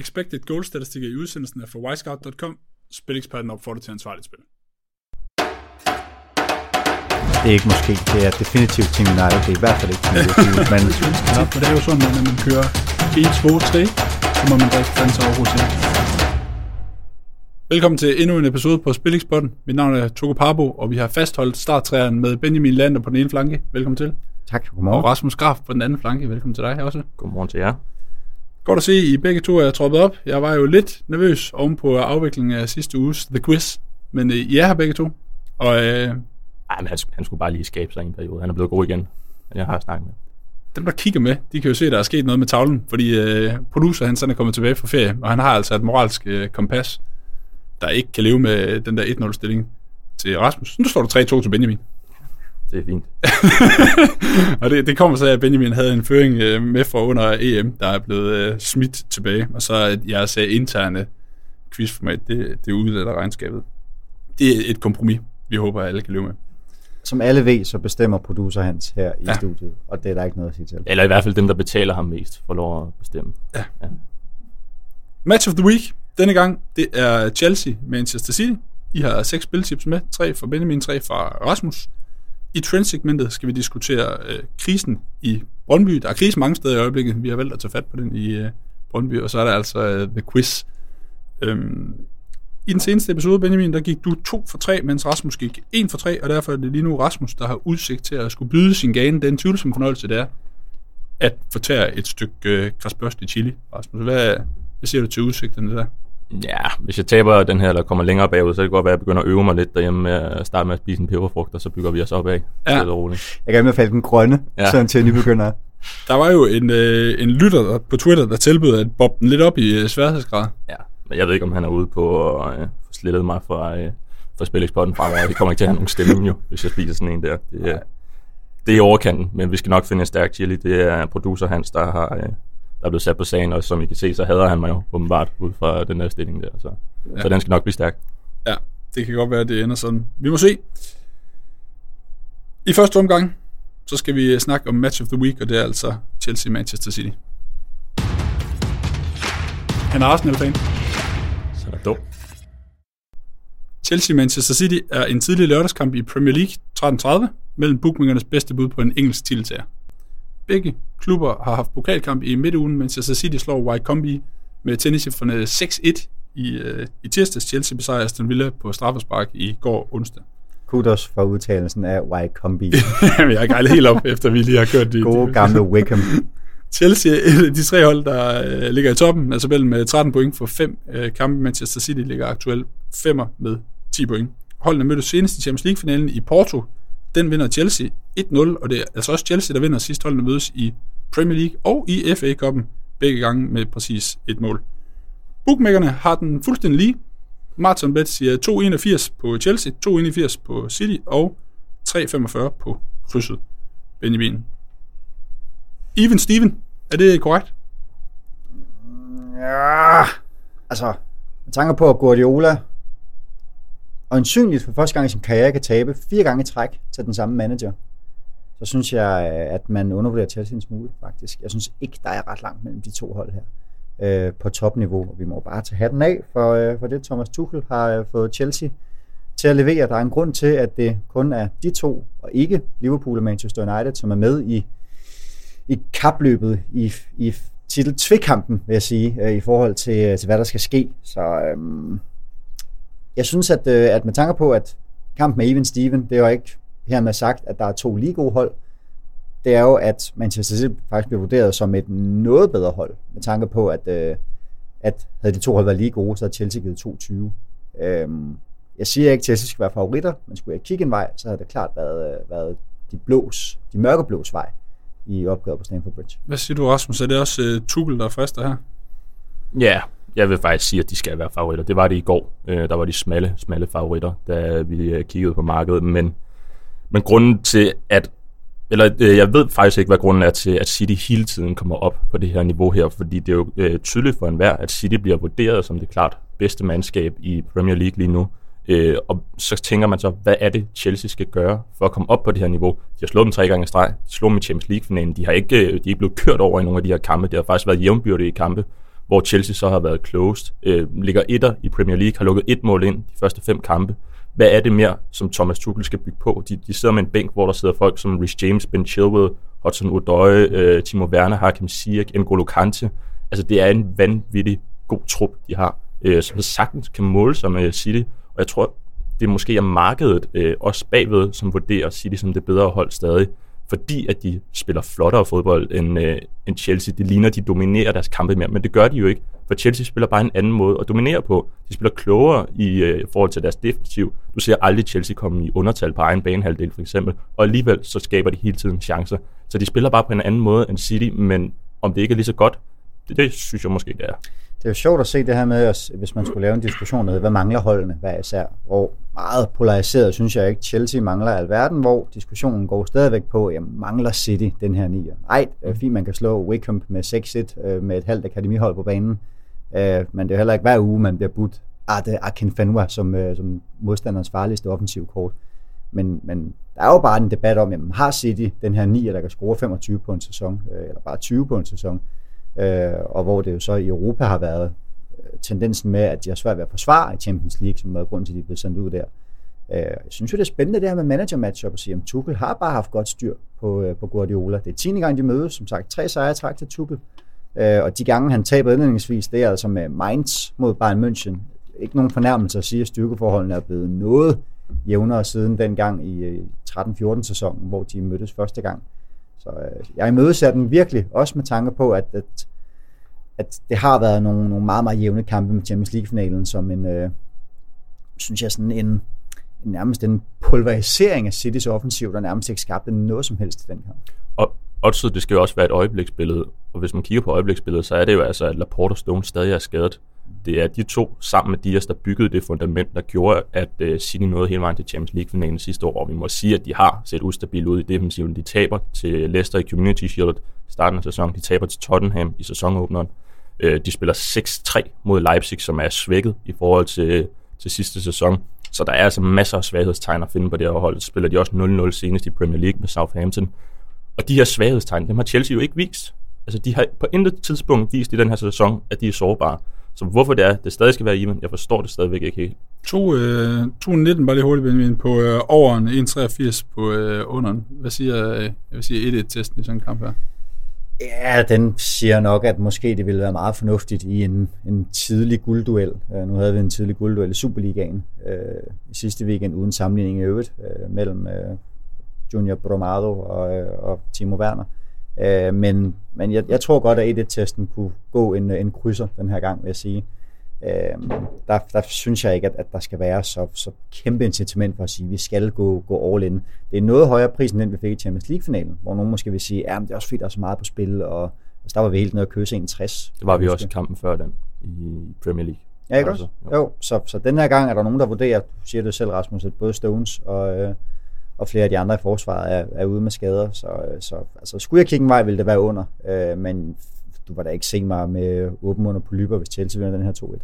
Expected goal-statistikker i udsendelsen er fra wisecout.com. Spileksperten opfordrer til ansvarligt spil. Det er ikke måske, det er definitivt Team United. Det er i hvert fald ikke Team United, men for det er jo sådan, at når man kører 1, 2, 3, så må man drikke fandme sig over til. Velkommen til endnu en episode på Spillingspotten. Mit navn er Togo Parbo, og vi har fastholdt starttræeren med Benjamin Lander på den ene flanke. Velkommen til. tak. Og Godmorgen. Rasmus Graf på den anden flanke. Velkommen til dig her også. Godmorgen til jer. Godt at se, I begge to er troppet op. Jeg var jo lidt nervøs oven på afviklingen af sidste uges The Quiz. Men øh, I er her begge to. Og øh, Ej, men han, han skulle bare lige skabe sig en periode. Han er blevet god igen. Men jeg har snakket med. dem, der kigger med, de kan jo se, at der er sket noget med tavlen. Fordi øh, producer, han sådan er kommet tilbage fra ferie. Og han har altså et moralsk øh, kompas, der ikke kan leve med den der 1-0-stilling til Rasmus. Nu står der 3-2 til Benjamin. Det er fint. og det, det kommer så af, at Benjamin havde en føring øh, med fra under EM, der er blevet øh, smidt tilbage. Og så er jeres øh, interne quizformat, det, det udlader regnskabet. Det er et kompromis, vi håber, at alle kan leve med. Som alle ved, så bestemmer producer Hans her i Ja. studiet, og det er der ikke noget at sige til. Eller i hvert fald dem, der betaler ham mest, får lov at bestemme. Match of the week denne gang, det er Chelsea Manchester City. I har seks spiltips med, tre fra Benjamin, tre fra Rasmus. I trendsegmentet skal vi diskutere øh, krisen i Brøndby. Der er krise mange steder i øjeblikket. Vi har valgt at tage fat på den i øh, Brøndby, og så er der altså øh, The Quiz. Øhm, I den seneste episode, Benjamin, der gik du to for tre, mens Rasmus gik en for tre, og derfor er det lige nu Rasmus, der har udsigt til at skulle byde sin gane. Den tvivlsomme fornøjelse, det er at fortære et stykke øh, i chili. Rasmus, hvad, hvad siger du til udsigterne der? Ja, hvis jeg taber den her, eller kommer længere bagud, så kan det godt være, at jeg begynder at øve mig lidt derhjemme med at starte med at spise en peberfrugt, og så bygger vi os op af. Ja. Er roligt. Jeg kan anbefale den grønne, ja. Sådan til nybegyndere. Der var jo en, øh, en lytter der- på Twitter, der tilbød at bobbe den lidt op i øh, sværhedsgrad. Ja. Men jeg ved ikke, om han er ude på at øh, få slettet mig fra, øh, fra spilexporten fremover. Det kommer ikke til at have nogen stemme jo, hvis jeg spiser sådan en der. Det, er- det er i overkanten, men vi skal nok finde en stærk chili. Det er producer Hans, der har... Øh, der er blevet sat på sagen, og som I kan se, så hader han mig jo åbenbart ud fra den der stilling der. Så, Ja. så den skal nok blive stærk. Ja, det kan godt være, at det ender sådan. Vi må se. I første omgang, så skal vi snakke om Match of the Week, og det er altså Chelsea-Manchester City. Han er Arsenal-fan. Så er dumt. Chelsea-Manchester City er en tidlig lørdagskamp i Premier League 13.30 mellem bookmakernes bedste bud på en engelsk titeltager. Begge klubber har haft pokalkamp i midtugen, Manchester City slår Wycombe med tennischifferne 6-1 i, øh, i tirsdags. Chelsea besejrer Aston Villa på straffespark i går onsdag. Kudos for udtalelsen af Wycombe. Jamen, jeg er gejlet helt op, efter vi lige har kørt det. Gode gamle Wickham. Chelsea er af de tre hold, der øh, ligger i toppen, altså tabellen med 13 point for fem øh, kampe. Manchester City ligger aktuelt femmer med 10 point. Holdene mødtes senest i Champions League-finalen i Porto. Den vinder Chelsea 1-0, og det er altså også Chelsea, der vinder sidst holdene mødes i Premier League og i FA Cup'en, begge gange med præcis et mål. Bookmakerne har den fuldstændig lige. Martin Bet siger 2,81 på Chelsea, 2,81 på City og 3,45 på krydset. Benjamin, Even Steven, er det korrekt? Ja, altså, med tanke på, at Guardiola øjensynligt for første gang i sin karriere kan tabe fire gange i træk til den samme manager, så synes jeg, øh, at man undervurderer Chelsea en smule, faktisk. Jeg synes ikke, der er ret langt mellem de to hold her øh, på topniveau, og vi må bare tage hatten af for, øh, for det, Thomas Tuchel har øh, fået Chelsea til at levere. Der er en grund til, at det kun er de to, og ikke Liverpool og Manchester United, som er med i, i kapløbet, i, i titel tvekampen, vil jeg sige, øh, i forhold til, øh, til hvad der skal ske. Så øhm, jeg synes, at, øh, at med tanke på, at kampen med Even Steven, det er jo ikke hermed sagt, at der er to lige gode hold. Det er jo, at Manchester City faktisk bliver vurderet som et noget bedre hold, med tanke på, at, øh, at havde de to hold været lige gode, så havde Chelsea givet 22. Øhm, jeg siger ikke, at Chelsea skal være favoritter, men skulle jeg kigge en vej, så havde det klart været, øh, været de blås, de mørkeblås vej i opgøret på Stamford Bridge. Hvad siger du, Rasmus? Er det også uh, Tuchel, der er frister her? Ja, jeg vil faktisk sige, at de skal være favoritter. Det var det i går. Øh, der var de smalle, smalle favoritter, da vi øh, kiggede på markedet. Men, men grunden til, at eller øh, jeg ved faktisk ikke, hvad grunden er til, at City hele tiden kommer op på det her niveau her, fordi det er jo øh, tydeligt for enhver, at City bliver vurderet som det klart bedste mandskab i Premier League lige nu. Øh, og så tænker man så, hvad er det, Chelsea skal gøre for at komme op på det her niveau? De har slået dem tre gange i streg. De slog dem i Champions League-finalen. De har ikke, øh, de er ikke blevet kørt over i nogle af de her kampe. Det har faktisk været jævnbyrdige kampe, hvor Chelsea så har været closed, øh, ligger etter i Premier League, har lukket et mål ind de første fem kampe. Hvad er det mere, som Thomas Tuchel skal bygge på? De, de sidder med en bænk, hvor der sidder folk som Rich James, Ben Chilwell, Hudson Odoi, øh, Timo Werner, Hakim Ziyech, N'Golo Kante. Altså det er en vanvittig god trup, de har, øh, som sagtens kan måle sig med City. Og jeg tror, det måske er markedet øh, også bagved, som vurderer City som det bedre hold stadig fordi at de spiller flottere fodbold end, øh, end Chelsea. Det ligner, at de dominerer deres kampe mere, men det gør de jo ikke, for Chelsea spiller bare en anden måde at dominere på. De spiller klogere i øh, forhold til deres defensiv. Du ser aldrig Chelsea komme i undertal på egen banehalvdel for eksempel, og alligevel så skaber de hele tiden chancer. Så de spiller bare på en anden måde end City, men om det ikke er lige så godt, det, det synes jeg måske, det er. Det er jo sjovt at se det her med, hvis man skulle lave en diskussion med, hvad mangler holdene hver især. Og meget polariseret synes jeg ikke, Chelsea mangler alverden, hvor diskussionen går stadigvæk på, jamen mangler City den her nier. Nej, det er fint, man kan slå Wickham med 6-1 øh, med et halvt akademihold på banen. Øh, men det er heller ikke hver uge, man bliver budt ah, Arte Akinfenwa som, øh, som modstanderens farligste offensiv kort. Men, men der er jo bare en debat om, jamen, har City den her nier, der kan score 25 på en sæson, eller bare 20 på en sæson, øh, og hvor det jo så i Europa har været øh, tendensen med, at de har svært ved at forsvare i Champions League, som var grund til, at de blev sendt ud der. Øh, jeg synes jo, det er spændende det her med manager matchup at sige, at Tuchel har bare haft godt styr på, øh, på Guardiola. Det er 10. gang, de mødes, som sagt, tre sejre træk til Tuchel. Øh, og de gange, han taber indledningsvis, det er altså med Mainz mod Bayern München. Ikke nogen fornærmelse at sige, at styrkeforholdene er blevet noget jævnere siden dengang i øh, 13-14 sæsonen, hvor de mødtes første gang. Så øh, jeg imødeser den virkelig, også med tanke på, at, at, at det har været nogle, nogle meget, meget jævne kampe med Champions League-finalen, som en, øh, synes jeg, sådan en, en nærmest en pulverisering af Citys offensiv, der nærmest ikke skabte noget som helst i den kamp. Og også det skal jo også være et øjebliksbillede, og hvis man kigger på øjebliksbilledet, så er det jo altså, at Laporte og Stone stadig er skadet. Det er de to sammen med Dias, der byggede det fundament, der gjorde, at øh, City nåede hele vejen til Champions League-finalen sidste år. Og vi må sige, at de har set ustabilt ud i defensiven. De taber til Leicester i Community Shield i starten af sæsonen. De taber til Tottenham i sæsonåbneren. Uh, de spiller 6-3 mod Leipzig, som er svækket i forhold til, til sidste sæson. Så der er altså masser af svaghedstegn at finde på det her hold. Spiller de også 0-0 senest i Premier League med Southampton. Og de her svaghedstegn, dem har Chelsea jo ikke vist. Altså, de har på intet tidspunkt vist i den her sæson, at de er sårbare. Så hvorfor det er, det stadig skal være even, jeg forstår det stadigvæk ikke helt. 2, øh, 19 bare lige hurtigt, Benjamin, på øh, overen, 1,83 på øh, underen. Hvad siger, øh, jeg vil sige 1-1-testen i sådan en kamp her? Ja, den siger nok, at måske det ville være meget fornuftigt i en, en tidlig guldduel. Uh, nu havde vi en tidlig guldduel i Superligaen i sidste weekend, uden sammenligning i øvrigt, uh, mellem uh, Junior Bromado og, uh, og Timo Werner. Øh, men men jeg, jeg tror godt, at 1-1-testen kunne gå en, en krydser den her gang, vil jeg sige. Øh, der, der synes jeg ikke, at, at der skal være så, så kæmpe incitament for at sige, at vi skal gå, gå all in. Det er noget højere pris, end den vi fik i Champions League-finalen, hvor nogen måske vil sige, at det er også fordi, der er så meget på spil, og altså, der var vi helt nede at køse 61. Det var vi også i kampen før den i Premier League. Ja, ikke også? Jo, jo så, så den her gang er der nogen, der vurderer, du siger det selv, Rasmus, at både Stones og, øh, og flere af de andre i forsvaret er, er ude med skader. Så, øh, så altså, skulle jeg kigge en vej, ville det være under. Øh, men du var da ikke se mig med åben under polyper, hvis Chelsea vinder den her 2-1.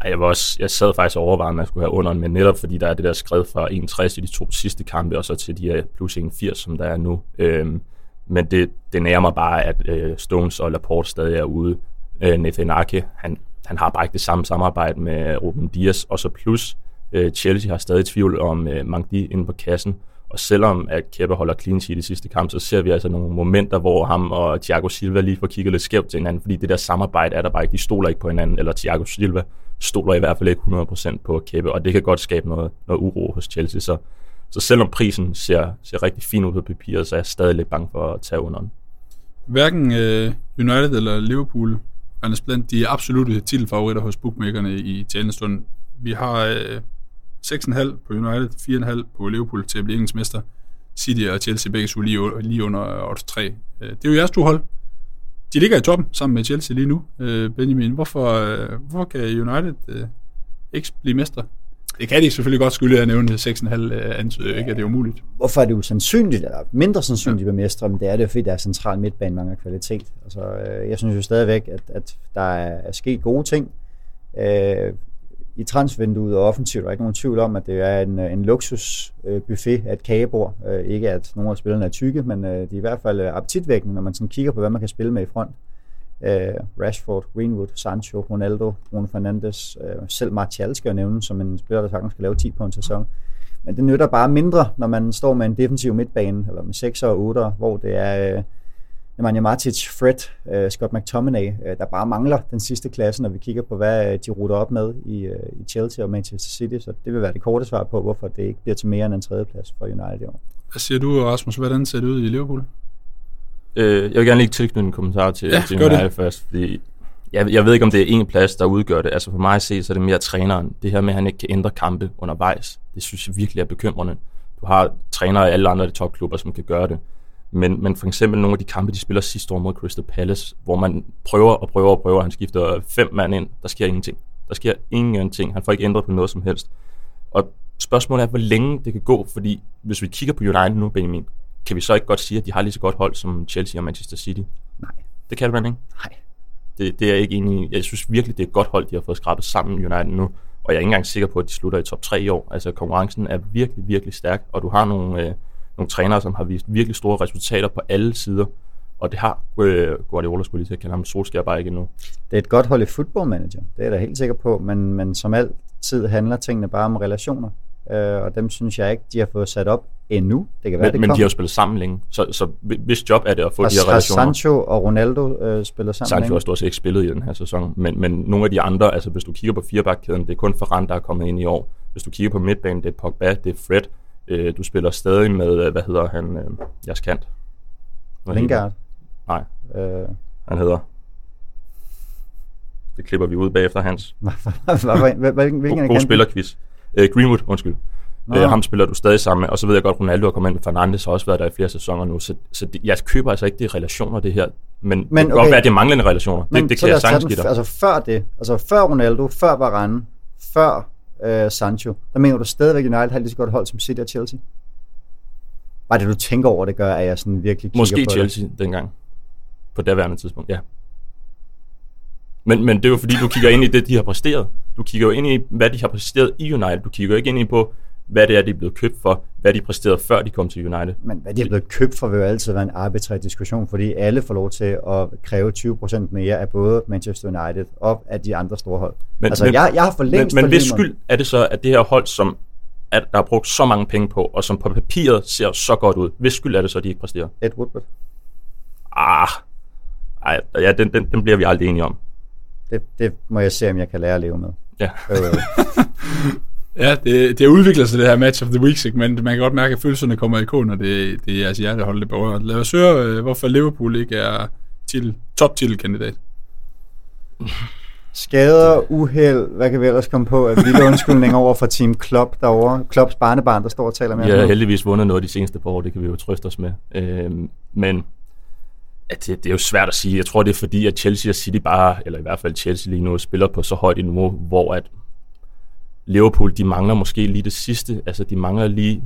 Ej, jeg, var også, jeg sad faktisk og overvejede, om jeg skulle have under, men netop fordi der er det der skred fra 61 i de to sidste kampe, og så til de her plus 81, som der er nu. Øhm, men det, det nærer mig bare, at øh, Stones og Laporte stadig er ude. Øh, Nathan Ake, han, han har bare ikke det samme samarbejde med Ruben Dias, og så plus øh, Chelsea har stadig tvivl om øh, Mangdi inde på kassen, og selvom at Kæppe holder clean sheet i sidste kamp, så ser vi altså nogle momenter, hvor ham og Thiago Silva lige får kigget lidt skævt til hinanden, fordi det der samarbejde er der bare ikke. De stoler ikke på hinanden, eller Thiago Silva stoler i hvert fald ikke 100% på Kæppe, og det kan godt skabe noget, noget uro hos Chelsea. Så, så selvom prisen ser, ser rigtig fin ud på papiret, så er jeg stadig lidt bange for at tage under den. Hverken øh, United eller Liverpool er blandt de absolute titelfavoritter hos bookmakerne i talende stund. Vi har øh, 6,5 på United, 4,5 på Liverpool til at blive engelsk mester. City og Chelsea begge så lige, lige under odds 3. Øh, det er jo jeres to hold. De ligger i toppen sammen med Chelsea lige nu, øh, Benjamin. Hvorfor, øh, hvorfor kan United ikke blive mester? Det kan de selvfølgelig godt skylde at nævne 6,5 antyder ikke, at det er umuligt. Hvorfor er det usandsynligt, eller mindre sandsynligt ja. at mestre, men det er det, fordi der er central midtbane mangler kvalitet. Altså, jeg synes jo stadigvæk, at, at der er sket gode ting i transvinduet og offensivt. Der er ikke nogen tvivl om, at det er en, øh, en luksusbuffet øh, af et kagebord. Øh, ikke at nogle af spillerne er tykke, men de er i hvert fald appetitvækkende, når man sådan kigger på, hvad man kan spille med i front. Rashford, Greenwood, Sancho, Ronaldo, Bruno Fernandes, selv Martial skal jeg nævne, som en spiller, der sagtens skal lave 10 på en sæson. Men det nytter bare mindre, når man står med en defensiv midtbane, eller med 6 og 8, hvor det er øh, Nemanja Matic, Fred, øh, Scott McTominay, øh, der bare mangler den sidste klasse, når vi kigger på, hvad de ruter op med i, øh, i Chelsea og Manchester City. Så det vil være det korte svar på, hvorfor det ikke bliver til mere end en tredjeplads for United i år. Hvad siger du, Rasmus? Hvordan ser det ud i Liverpool? Øh, jeg vil gerne lige tilknytte en kommentar til, Ja, til gør det. United først, fordi jeg, jeg ved ikke, om det er en plads, der udgør det. Altså for mig at se, så er det mere træneren. Det her med, at han ikke kan ændre kampe undervejs, det synes jeg virkelig er bekymrende. Du har trænere i alle andre topklubber, som kan gøre det. Men, men for eksempel nogle af de kampe, de spiller sidste år mod Crystal Palace, hvor man prøver og prøver og prøver, han skifter fem mand ind, der sker ingenting. Der sker ingenting. Han får ikke ændret på noget som helst. Og spørgsmålet er, hvor længe det kan gå, fordi hvis vi kigger på United nu, Benjamin, kan vi så ikke godt sige, at de har lige så godt hold som Chelsea og Manchester City? Nej. Det kan man ikke. Nej. Det, det er jeg ikke enig i. Jeg synes virkelig, det er et godt hold, de har fået skrabet sammen United nu. Og jeg er ikke engang sikker på, at de slutter i top 3 i år. Altså konkurrencen er virkelig, virkelig stærk, og du har nogle, øh, nogle trænere, som har vist virkelig store resultater på alle sider. Og det har øh, Guardiola skulle lige til at kalde ham Solskjaer bare ikke endnu. Det er et godt hold i football manager, det er jeg da helt sikker på, men, men som altid handler tingene bare om relationer, øh, og dem synes jeg ikke, de har fået sat op endnu. Det kan være, Men, det men de har jo spillet sammen længe, så, så hvis job er det at få har, de her har relationer. Sancho og Ronaldo øh, spillet sammen Sancho længe? har stort set ikke spillet i den her sæson, men, men nogle af de andre, altså hvis du kigger på firebakkæden, det er kun Ferran, der er kommet ind i år. Hvis du kigger på midtbanen, det er Pogba, det er Fred. Øh, du spiller stadig med, øh, hvad hedder han, øh, jeres kant? Lingard. Nej, Øh, han hedder... Det klipper vi ud bagefter hans. hvilken, hvilken, hvilken God, spillerquiz. Øh, Greenwood, undskyld. Nå. Øh, ham spiller du stadig sammen med, og så ved jeg godt, Ronaldo er kommet ind Fernandes, har også været der i flere sæsoner nu, så, så det, jeg køber altså ikke de relationer, det her. Men, men det kan okay. godt være, at det er manglende relationer. Men det, det kan jeg sagtens give dig. Altså før det, altså før Ronaldo, før Varane, før øh, Sancho, der mener du stadigvæk United har lige så godt hold som City og Chelsea? Bare det, du tænker over, det gør, at jeg sådan virkelig kigger Måske på Chelsea det. dengang. På daværende tidspunkt, ja. Men, men det er jo fordi, du kigger ind i det, de har præsteret. Du kigger jo ind i, hvad de har præsteret i United. Du kigger ikke ind i på, hvad det er, de er blevet købt for, hvad de præsterede før de kom til United. Men hvad de er blevet købt for, vil jo altid være en arbitrær diskussion, fordi alle får lov til at kræve 20% mere af både Manchester United og af de andre store hold. Men, altså, men, jeg, jeg har for men, længst men hvis forliget mig- skyld er det så, at det her hold, som at der er brugt så mange penge på, og som på papiret ser så godt ud, hvis skyld er det så, at de ikke præsterer? Ed Woodward. Ah, ej, ja, den, den, den bliver vi aldrig enige om. Det, det må jeg se, om jeg kan lære at leve med. Ja. Øh, Ja, det, det har udviklet sig, det her Match of the Week-segment. Man kan godt mærke, at følelserne kommer i kog, når det, det er jeres hjertehold, det berører. Lad os høre, øh, hvorfor Liverpool ikke er titel, top-titelkandidat. Skader, uheld, hvad kan vi ellers komme på? Af vilde undskyldninger over for Team Klopp derovre. Klopps barnebarn, der står og taler med har nu. heldigvis vundet noget de seneste par år, det kan vi jo trøste os med. Øhm, men at det, det er jo svært at sige. Jeg tror, det er fordi, at Chelsea og City bare, eller i hvert fald Chelsea lige nu, spiller på så højt et niveau, hvor at Liverpool, de mangler måske lige det sidste. Altså, de mangler lige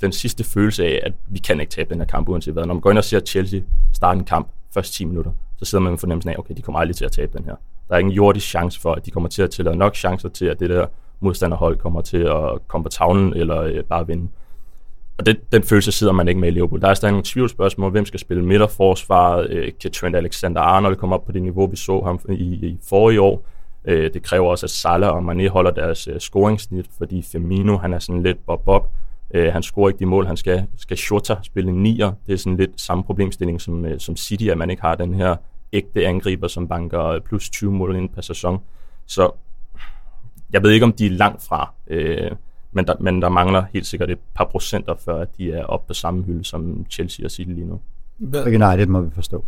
den sidste følelse af, at vi kan ikke tabe den her kamp, uanset hvad. Når man går ind og ser Chelsea starte en kamp først 10 minutter, så sidder man med fornemmelsen af, okay, de kommer aldrig til at tabe den her. Der er ingen jordisk chance for, at de kommer til at tillade nok chancer til, at det der modstanderhold kommer til at komme på tavlen eller øh, bare vinde. Og det, den følelse sidder man ikke med i Liverpool. Der er stadig nogle tvivlsspørgsmål. Hvem skal spille midterforsvaret? Øh, kan Trent Alexander-Arnold komme op på det niveau, vi så ham i, i forrige år? Øh, det kræver også, at Salah og Mané holder deres øh, scoringssnit, fordi Firmino, han er sådan lidt bob-bob. Øh, han scorer ikke de mål, han skal. Skal Shota spille nier? Det er sådan lidt samme problemstilling som, øh, som City, at man ikke har den her ægte angriber, som banker øh, plus 20 mål ind per sæson. Så jeg ved ikke, om de er langt fra, øh, men, der, men der mangler helt sikkert et par procenter, før at de er oppe på samme hylde som Chelsea og City lige nu. Hvad, United må vi forstå.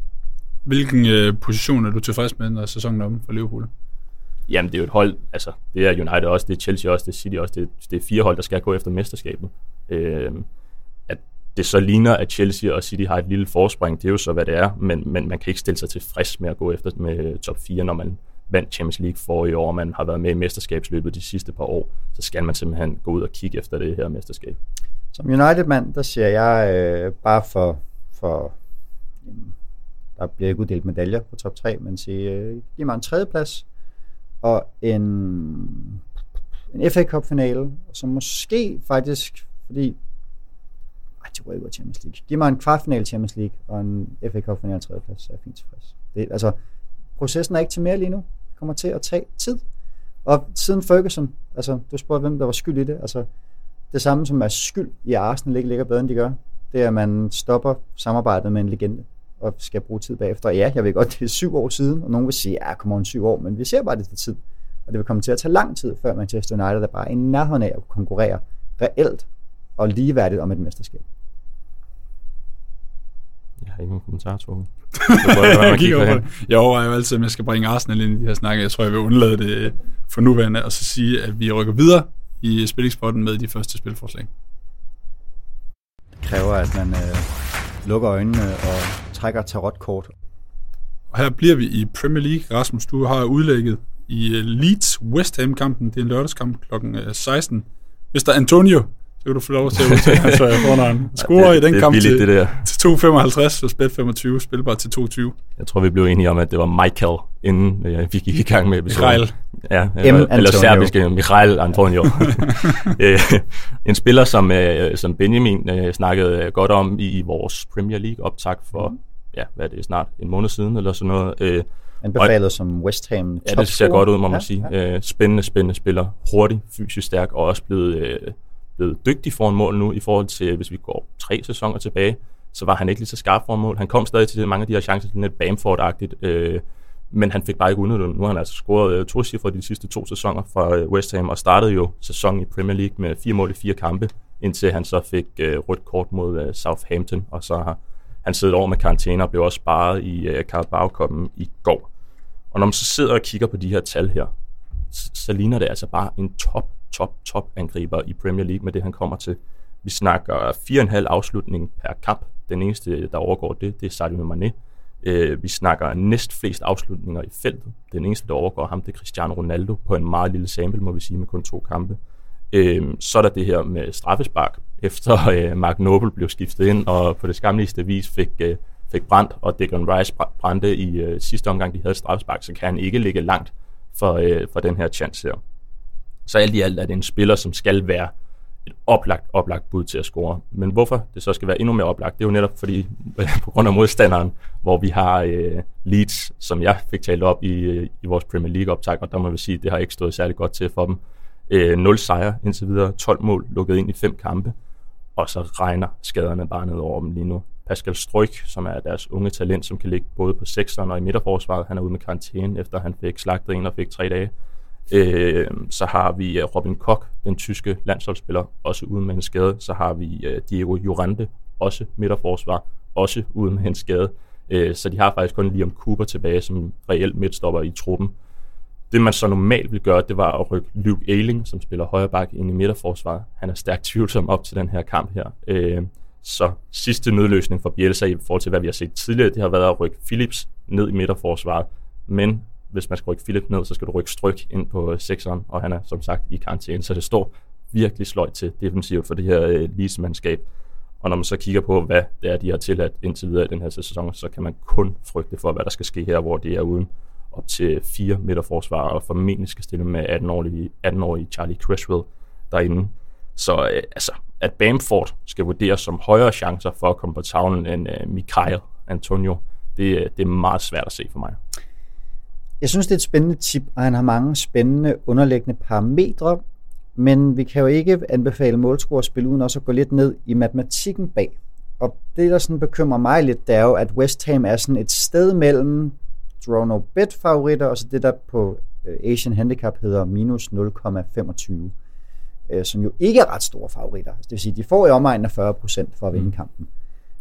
hvilken øh, position er du tilfreds med, når sæsonen er om for Liverpool? Jamen, det er jo et hold, altså, det er United også, det er Chelsea også, det er City også, det er, det er fire hold, der skal gå efter mesterskabet. Øh, at det så ligner, at Chelsea og City har et lille forspring, det er jo så, hvad det er, men, men man kan ikke stille sig tilfreds med at gå efter med top 4, når man vandt Champions League for i år, og man har været med i mesterskabsløbet de sidste par år, så skal man simpelthen gå ud og kigge efter det her mesterskab. Som United-mand, der siger jeg øh, bare for, for der bliver ikke uddelt medaljer på top 3, men siger, øh, giv mig en tredjeplads og en, en FA Cup finale, som måske faktisk, fordi ej, det var ikke Champions League. Giv mig en kvartfinale Champions League og en FA Cup finale tredjeplads, så er jeg fint tilfreds. Det, altså, processen er ikke til mere lige nu. Det kommer til at tage tid. Og siden Ferguson, altså du spurgte, hvem der var skyld i det, altså det samme som er skyld i Arsenal ikke ligger bedre, end de gør, det er, at man stopper samarbejdet med en legende og skal bruge tid bagefter. Ja, jeg ved godt, det er syv år siden, og nogen vil sige, ja, kommer on syv år, men vi ser bare, det til tid. Og det vil komme til at tage lang tid, før Manchester United er bare i nærheden af at konkurrere reelt og ligeværdigt om et mesterskab. Jeg har ikke nogen kommentar, Torben. jeg kigger over Jeg overvejer jo altid, om jeg skal bringe Arsenal ind i de her snakke. Jeg tror, jeg vil undlade det for nuværende, og så sige, at vi rykker videre i spillingspotten med de første spilforslag. Det kræver, at man øh, lukker øjnene og trækker tarotkort. Og her bliver vi i Premier League. Rasmus, du har udlægget i øh, Leeds West Ham-kampen. Det er en lørdagskamp kl. 16. Mr. Antonio så kan du få lov til at udtale hans fornavn. Score i den det kamp billigt, til, det der. til 2,55 og spil 25, spilbar til 2,20. Jeg tror, vi blev enige om, at det var Michael, inden øh, vi gik i gang med episoden. Michael. Ja, eller, eller serbiske Michael Antonio. Øh, en spiller, som, øh, som Benjamin øh, snakkede godt om i vores Premier League optag for, mm. Ja, hvad er det, snart en måned siden, eller sådan noget. Øh, Anbefalet som West Ham Ja, det ser godt ud, må man ja, sige. Ja. Spændende, spændende spiller. Hurtig, fysisk stærk, og også blevet... Øh, blevet dygtig foran mål nu, i forhold til, hvis vi går tre sæsoner tilbage, så var han ikke lige så skarp foran mål. Han kom stadig til mange af de her chancer, lidt Bamford-agtigt, øh, men han fik bare ikke udnyttet Nu har han altså scoret øh, to cifre de sidste to sæsoner fra øh, West Ham, og startede jo sæsonen i Premier League med fire mål i fire kampe, indtil han så fik øh, rødt kort mod øh, Southampton, og så har han siddet over med karantæne og blev også sparet i øh, Carabao Cup'en i går. Og når man så sidder og kigger på de her tal her, så ligner det altså bare en top top, top angriber i Premier League med det, han kommer til. Vi snakker 4,5 afslutning per kamp. Den eneste, der overgår det, det er Sadio Mane. Øh, vi snakker næst flest afslutninger i feltet. Den eneste, der overgår ham, det er Cristiano Ronaldo på en meget lille sample, må vi sige, med kun to kampe. Øh, så er der det her med straffespark. Efter øh, Mark Noble blev skiftet ind, og på det skamligste vis fik, øh, fik brændt, og Declan Rice brændte i øh, sidste omgang, de havde straffespark, så kan han ikke ligge langt for, øh, for den her chance her. Så alt i alt er det en spiller, som skal være et oplagt, oplagt bud til at score. Men hvorfor det så skal være endnu mere oplagt, det er jo netop fordi, på grund af modstanderen, hvor vi har øh, Leeds, som jeg fik talt op i, øh, i vores Premier League optag, og der må vi sige, at det har ikke stået særlig godt til for dem. Øh, 0 sejre indtil videre, 12 mål lukket ind i fem kampe, og så regner skaderne bare ned over dem lige nu. Pascal Stryk, som er deres unge talent, som kan ligge både på sekseren og i midterforsvaret, han er ude med karantæne, efter han fik slagtet en og fik tre dage. Øh, så har vi øh, Robin Koch, den tyske landsholdsspiller, også ude med en skade. Så har vi øh, Diego Jorante, også midterforsvar, også ude med en skade. Øh, så de har faktisk kun Liam Cooper tilbage som reelt midtstopper i truppen. Det man så normalt vil gøre, det var at rykke Luke Ayling, som spiller højre back, ind i midterforsvaret. Han er stærkt tvivlsom op til den her kamp her. Øh, så sidste nødløsning for Bielsa i forhold til, hvad vi har set tidligere, det har været at rykke Philips ned i midterforsvaret. Men hvis man skal rykke Philip ned, så skal du rykke Stryk ind på øh, sekseren, og han er som sagt i karantæne, så det står virkelig sløjt til defensivt for det her øh, mandskab. Og når man så kigger på, hvad det er, de har tilladt indtil videre i den her sæson, så kan man kun frygte for, hvad der skal ske her, hvor det er uden op til fire midterforsvarer, og formentlig skal stille med 18-årige 18 Charlie Creswell derinde. Så øh, altså, at Bamford skal vurderes som højere chancer for at komme på tavlen end øh, Mikael Antonio, det, øh, det er meget svært at se for mig. Jeg synes, det er et spændende tip, og han har mange spændende underliggende parametre, men vi kan jo ikke anbefale målscorespil uden også at gå lidt ned i matematikken bag. Og det, der sådan bekymrer mig lidt, det er jo, at West Ham er sådan et sted mellem draw no bet favoritter, og så det, der på øh, Asian Handicap hedder minus 0,25, øh, som jo ikke er ret store favoritter. Altså, det vil sige, de får i omegnen af 40% for at vinde mm. kampen.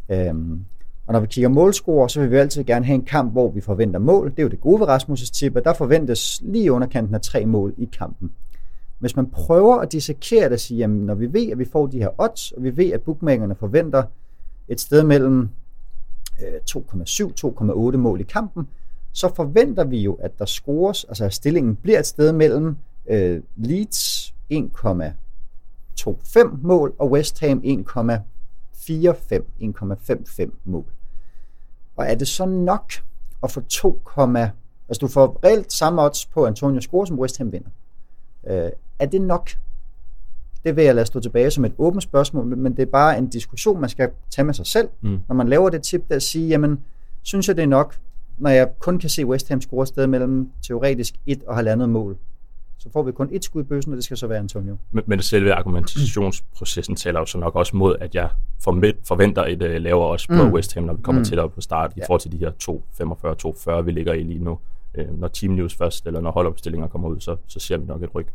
Øhm, og når vi kigger målscore, så vil vi altid gerne have en kamp, hvor vi forventer mål. Det er jo det gode ved Rasmus' tip, at der forventes lige underkanten af tre mål i kampen. Hvis man prøver at dissekere det og sige, jamen når vi ved, at vi får de her odds, og vi ved, at bookmakerne forventer et sted mellem 2,7-2,8 øh, mål i kampen, så forventer vi jo, at der scores, altså at stillingen bliver et sted mellem uh, Leeds 1,25 mål og West Ham 1,45 1,55 mål. Og er det så nok at få 2, altså du får reelt samme odds på Antonio score, som West Ham vinder. Øh, er det nok? Det vil jeg lade stå tilbage som et åbent spørgsmål, men det er bare en diskussion, man skal tage med sig selv, mm. når man laver det tip, der at sige, jamen, synes jeg det er nok? Når jeg kun kan se West Ham score sted mellem teoretisk et og halvandet mål, så får vi kun et skud i bøssen, og det skal så være Antonio. Men, men selve argumentationsprocessen taler jo så nok også mod, at jeg forventer et uh, lavere også på mm. West Ham, når vi kommer mm. tættere på start, ja. i forhold til de her 2.45-2.40, vi ligger i lige nu. Uh, når Team News først, eller når holdopstillinger kommer ud, så, så ser vi nok et ryg.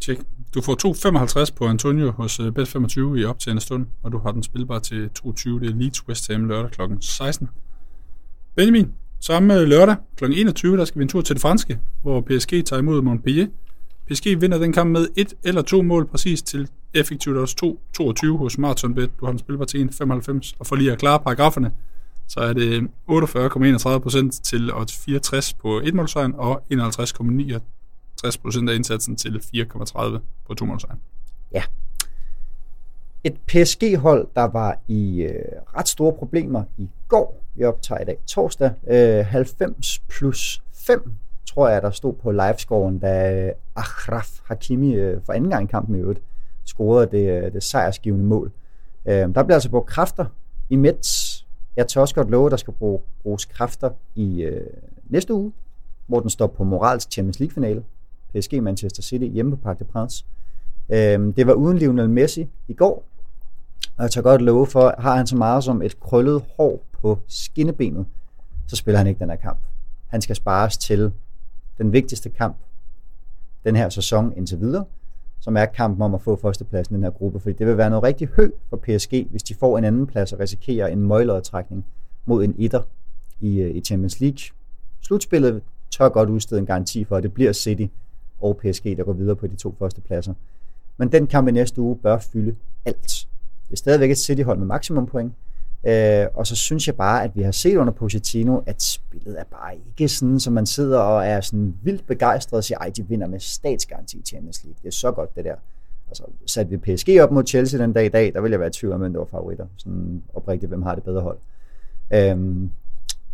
Check. Du får 2,55 på Antonio hos uh, Bet25 i optagende stund, og du har den spilbar til 2,20. Det er Leeds West Ham lørdag kl. 16. Benjamin, samme lørdag kl. 21, der skal vi en tur til det franske, hvor PSG tager imod Montpellier. PSG vinder den kamp med et eller to mål præcis til effektivt også 2-22 hos Marathonbet. Du har den spilbar til 1,95, og for lige at klare paragraferne, så er det 48,31% til odds 64 på et målsejren og 51,69% af indsatsen til 4,30 på to målsejren. Ja. Et PSG-hold, der var i øh, ret store problemer i går. Vi optager i dag torsdag. Øh, 90 plus 5 tror jeg, der stod på livescoren, da øh, Achraf Hakimi øh, for anden gang i kampen i øvrigt scorede det, øh, det sejrsgivende mål. Øh, der bliver altså brugt kræfter i Mets. Jeg tør også godt love, at der skal bruge, bruges kræfter i øh, næste uge, hvor den står på Morals Champions League-finale. PSG Manchester City hjemme på Parc des Princes. Øh, det var uden Lionel Messi i går, og jeg tør godt love for, har han så meget som et krøllet hår på skinnebenet, så spiller han ikke den her kamp. Han skal spares til den vigtigste kamp den her sæson indtil videre, som er kampen om at få førstepladsen i den her gruppe, fordi det vil være noget rigtig hø for PSG, hvis de får en anden plads og risikerer en møglodtrækning mod en etter i, øh, i Champions League. Slutspillet tør godt udstede en garanti for, at det bliver City og PSG, der går videre på de to første pladser. Men den kamp i næste uge bør fylde alt. Det er stadigvæk et City-hold med maksimum point, Øh, og så synes jeg bare, at vi har set under Pochettino, at spillet er bare ikke sådan, som man sidder og er sådan vildt begejstret og siger, ej, de vinder med statsgaranti i Champions League. Det er så godt, det der. Altså, satte vi PSG op mod Chelsea den dag i dag, der ville jeg være i tvivl om, hvem det var favoritter. Sådan oprigtigt, hvem har det bedre hold. Øhm,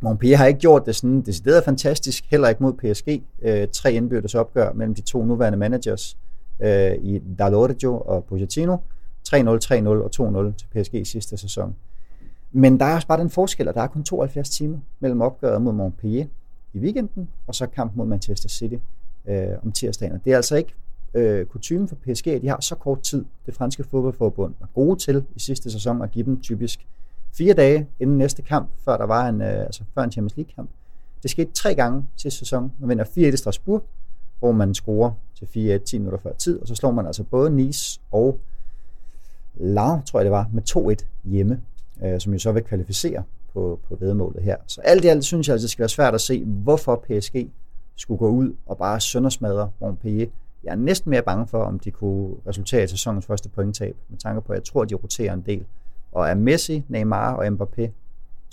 Montpellier har ikke gjort det sådan decideret fantastisk, heller ikke mod PSG. Øh, tre indbyrdes opgør mellem de to nuværende managers øh, i Dalorjo og Pochettino. 3-0, 3-0 og 2-0 til PSG sidste sæson. Men der er også bare den forskel, at der er kun 72 timer mellem opgøret mod Montpellier i weekenden, og så kampen mod Manchester City øh, om tirsdagen. det er altså ikke øh, kutumen for PSG, at de har så kort tid. Det franske fodboldforbund var gode til i sidste sæson at give dem typisk fire dage inden næste kamp, før der var en, øh, altså før en Champions League kamp. Det skete tre gange sidste sæson. Man vinder 4-1 i Strasbourg, hvor man scorer til 4-1 10 minutter før tid, og så slår man altså både Nice og La, tror jeg det var, med 2-1 hjemme øh, som jo så vil kvalificere på, på vedmålet her. Så alt i alt synes jeg, at det skal være svært at se, hvorfor PSG skulle gå ud og bare søndersmadre Montpellier. Jeg er næsten mere bange for, om de kunne resultere i sæsonens første pointtab, med tanke på, at jeg tror, at de roterer en del. Og er Messi, Neymar og Mbappé, jeg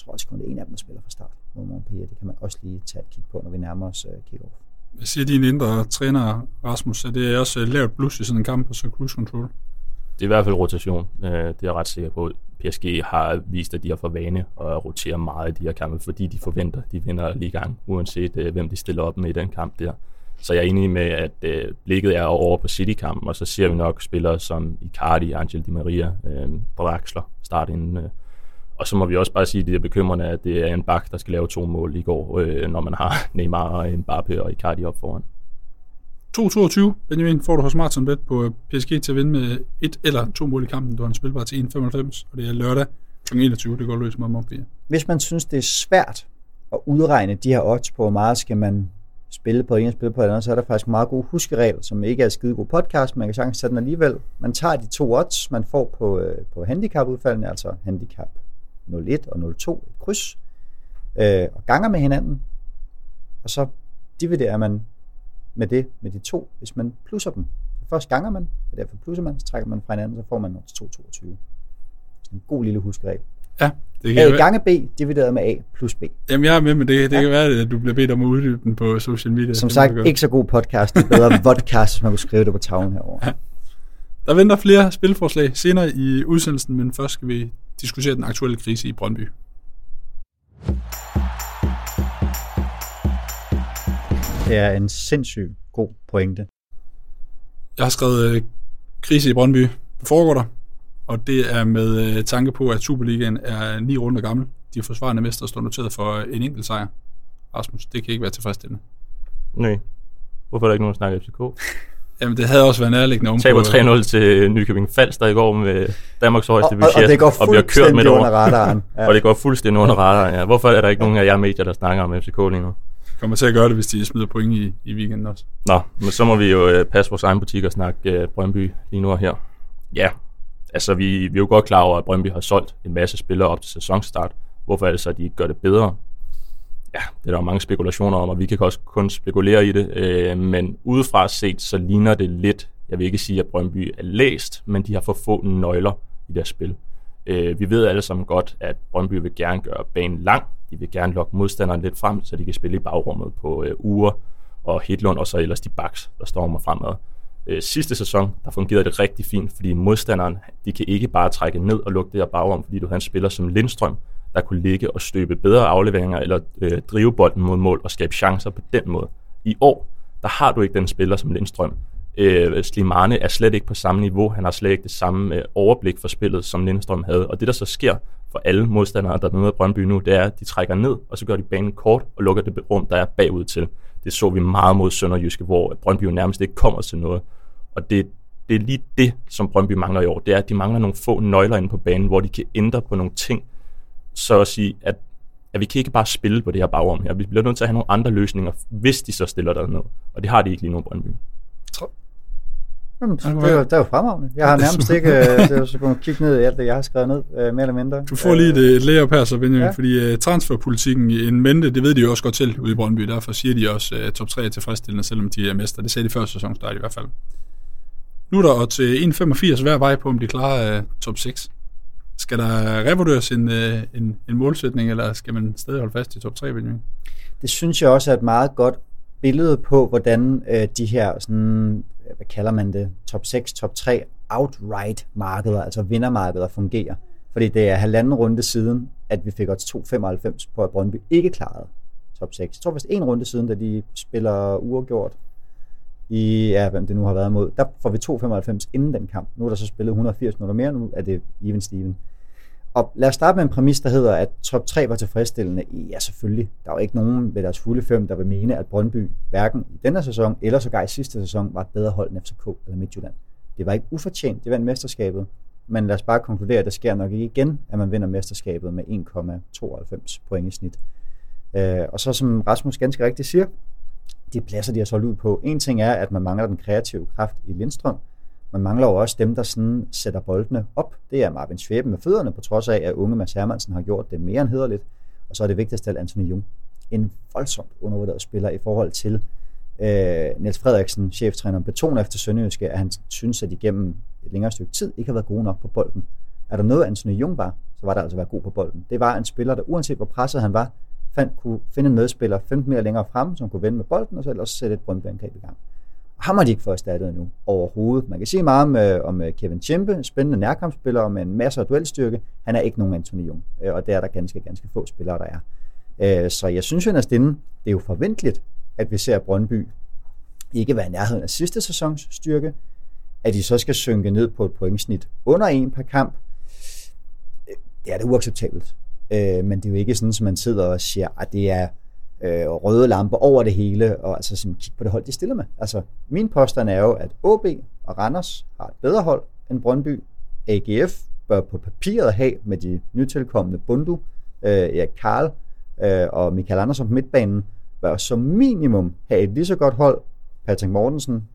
tror også kun det er en af dem, der spiller fra start mod Montpellier. Det kan man også lige tage et kig på, når vi nærmer os uh, kick-off. Hvad siger din indre træner, Rasmus? Er det også øh, lavt blus i sådan en kamp, og så cruise control? Det er i hvert fald rotation. Øh, det er jeg ret sikker på. PSG har vist, at de har for vane at rotere meget i de her kampe, fordi de forventer, at de vinder ligaen, uanset øh, hvem de stiller op med i den kamp der. Så jeg er enig med, at øh, blikket er over på City-kampen, og så ser vi nok spillere som Icardi, Angel Di Maria, øh, Draxler starte inden. Øh. Og så må vi også bare sige, at det er bekymrende, at det er en bak, der skal lave to mål i går, øh, når man har Neymar og Mbappé og Icardi op foran. 2-22, Benjamin, får du hos Martin Bet på øh, PSG til at vinde med et eller to mål i kampen. Du har en spilbar til 1,95, og det er lørdag kl. 21. Det går løs mod Montpellier. Hvis man synes, det er svært at udregne de her odds på, hvor meget skal man spille på en og spille på et andet, så er der faktisk meget gode huskeregler, som ikke er skide god podcast, man kan sagtens sætte den alligevel. Man tager de to odds, man får på, øh, på handicapudfaldene, altså handicap 01 og 02, et kryds, øh, og ganger med hinanden, og så dividerer man med det, med de to, hvis man plusser dem. Så først ganger man, og derfor plusser man, så trækker man fra hinanden, så får man 2,22. Sådan en god lille huskeregel. Ja, det kan A gange B divideret med A plus B. Jamen jeg er med med det. Det ja. kan være, at du bliver bedt om at uddybe den på social media. Som sagt, ikke så god podcast. Det er bedre vodcast, hvis man kunne skrive det på tavlen herovre. Ja. Der venter flere spilforslag senere i udsendelsen, men først skal vi diskutere den aktuelle krise i Brøndby. Det er en sindssygt god pointe. Jeg har skrevet øh, krise i Brøndby. Hvad foregår der? Og det er med øh, tanke på, at Superligaen er ni runder gammel. De forsvarende mestre står noteret for en enkelt sejr. Rasmus. Det kan ikke være tilfredsstillende. Nej. Hvorfor er der ikke nogen, der snakker FCK? Jamen, det havde også været nærliggende om Taber 3-0 til Nykøbing Falster i går med Danmarks højeste Og, og, budget. og det går og vi har kørt med det over. radaren. Ja. Og det går fuldstændig under radaren. Ja. Hvorfor er der ikke nogen af jer medier, der snakker om FCK lige nu? Kommer til at gøre det, hvis de smider point i, i weekenden også. Nå, men så må vi jo øh, passe vores egen butik og snakke øh, Brøndby lige nu og her. Ja, altså vi, vi er jo godt klar over, at Brøndby har solgt en masse spillere op til sæsonstart. Hvorfor er det så, at de ikke gør det bedre? Ja, det er der jo mange spekulationer om, og vi kan også kun spekulere i det. Øh, men udefra set, så ligner det lidt, jeg vil ikke sige, at Brøndby er læst, men de har for få nøgler i deres spil. Øh, vi ved alle sammen godt, at Brøndby vil gerne gøre banen lang. De vil gerne lokke modstanderen lidt frem, så de kan spille i bagrummet på øh, uger og Hedlund, og så ellers de backs, der stormer fremad. Øh, sidste sæson, der fungerede det rigtig fint, fordi modstanderen, de kan ikke bare trække ned og lukke det her bagrum, fordi du har en spiller som Lindstrøm, der kunne ligge og støbe bedre afleveringer, eller øh, drive bolden mod mål og skabe chancer på den måde. I år, der har du ikke den spiller som Lindstrøm. Øh, Slimane er slet ikke på samme niveau. Han har slet ikke det samme øh, overblik for spillet, som Lindstrøm havde. Og det, der så sker for alle modstandere, der møder Brøndby nu, det er, at de trækker ned, og så gør de banen kort og lukker det rum, der er bagud til. Det så vi meget mod Sønderjyske, hvor Brøndby jo nærmest ikke kommer til noget. Og det, det er lige det, som Brøndby mangler i år. Det er, at de mangler nogle få nøgler inde på banen, hvor de kan ændre på nogle ting, så at sige, at, at vi kan ikke bare spille på det her bagrum her. Vi bliver nødt til at have nogle andre løsninger, hvis de så stiller der ned. Og det har de ikke lige nu, Brøndby. Jamen, det, er jo, det er jo fremragende. Jeg har nærmest ikke øh, det er så kunne kigge ned i alt det, jeg har skrevet ned, øh, mere eller mindre. Du får lige et, et layup her, så Benjamin, Ja. ja. fordi uh, transferpolitikken i en mente, det ved de jo også godt til ude i Brøndby, derfor siger de også, at uh, top 3 er tilfredsstillende, selvom de er mester. Det sagde de før sæsonstart i hvert fald. Nu er der og til 1,85 hver vej på, om de klarer uh, top 6. Skal der revurderes en, uh, en, en målsætning, eller skal man stadig holde fast i top 3, Benjamin? Det synes jeg også er et meget godt billede på, hvordan øh, de her, sådan, Øh, hvad kalder man det, top 6, top 3 outright markeder, altså vindermarkeder, fungerer. Fordi det er halvanden runde siden, at vi fik odds 2,95 på, at Brøndby ikke klarede top 6. Jeg tror faktisk en runde siden, da de spiller uafgjort i, ja, hvem det nu har været mod, der får vi 2,95 inden den kamp. Nu er der så spillet 180 minutter mere, nu er det even Steven. Og lad os starte med en præmis, der hedder, at top 3 var tilfredsstillende. Ja, selvfølgelig. Der var ikke nogen ved deres fulde fem, der vil mene, at Brøndby hverken i denne sæson, eller sågar i sidste sæson, var et bedre hold end FCK eller Midtjylland. Det var ikke ufortjent, det vandt mesterskabet. Men lad os bare konkludere, at det sker nok ikke igen, at man vinder mesterskabet med 1,92 point i snit. Øh, og så som Rasmus ganske rigtigt siger, de pladser, de har solgt ud på. En ting er, at man mangler den kreative kraft i Lindstrøm, man mangler jo også dem, der sådan sætter boldene op. Det er Marvin Schweben med fødderne, på trods af, at unge Mads Hermansen har gjort det mere end hederligt. Og så er det vigtigste af alt Anthony Jung. En voldsomt undervurderet spiller i forhold til øh, Niels Frederiksen, cheftræner, betoner efter Sønderjyske, at han synes, at igennem et længere stykke tid ikke har været gode nok på bolden. Er der noget, Anthony Jung var, så var der altså at være god på bolden. Det var en spiller, der uanset hvor presset han var, fandt, kunne finde en medspiller 15 meter længere frem, som kunne vende med bolden, og så ellers sætte et brøndbeangreb i gang. Ham har de ikke fået erstattet endnu overhovedet. Man kan sige meget om, øh, om øh, Kevin Chimpe, spændende nærkampsspiller med en masse af duelstyrke. Han er ikke nogen Anthony Jung, øh, og det er der ganske, ganske få spillere, der er. Øh, så jeg synes jo næsten, det er jo forventeligt, at vi ser Brøndby ikke være i nærheden af sidste sæsons styrke, at de så skal synke ned på et pointsnit under en per kamp. Øh, det er det uacceptabelt. Øh, men det er jo ikke sådan, at man sidder og siger, at det er øh, røde lamper over det hele, og altså sådan, kigge på det hold, de stiller med. Altså, min påstand er jo, at OB og Randers har et bedre hold end Brøndby. AGF bør på papiret have med de nytilkommende Bundu, øh, Erik Karl øh, og Michael Andersen på midtbanen, bør som minimum have et lige så godt hold. Patrick Mortensen,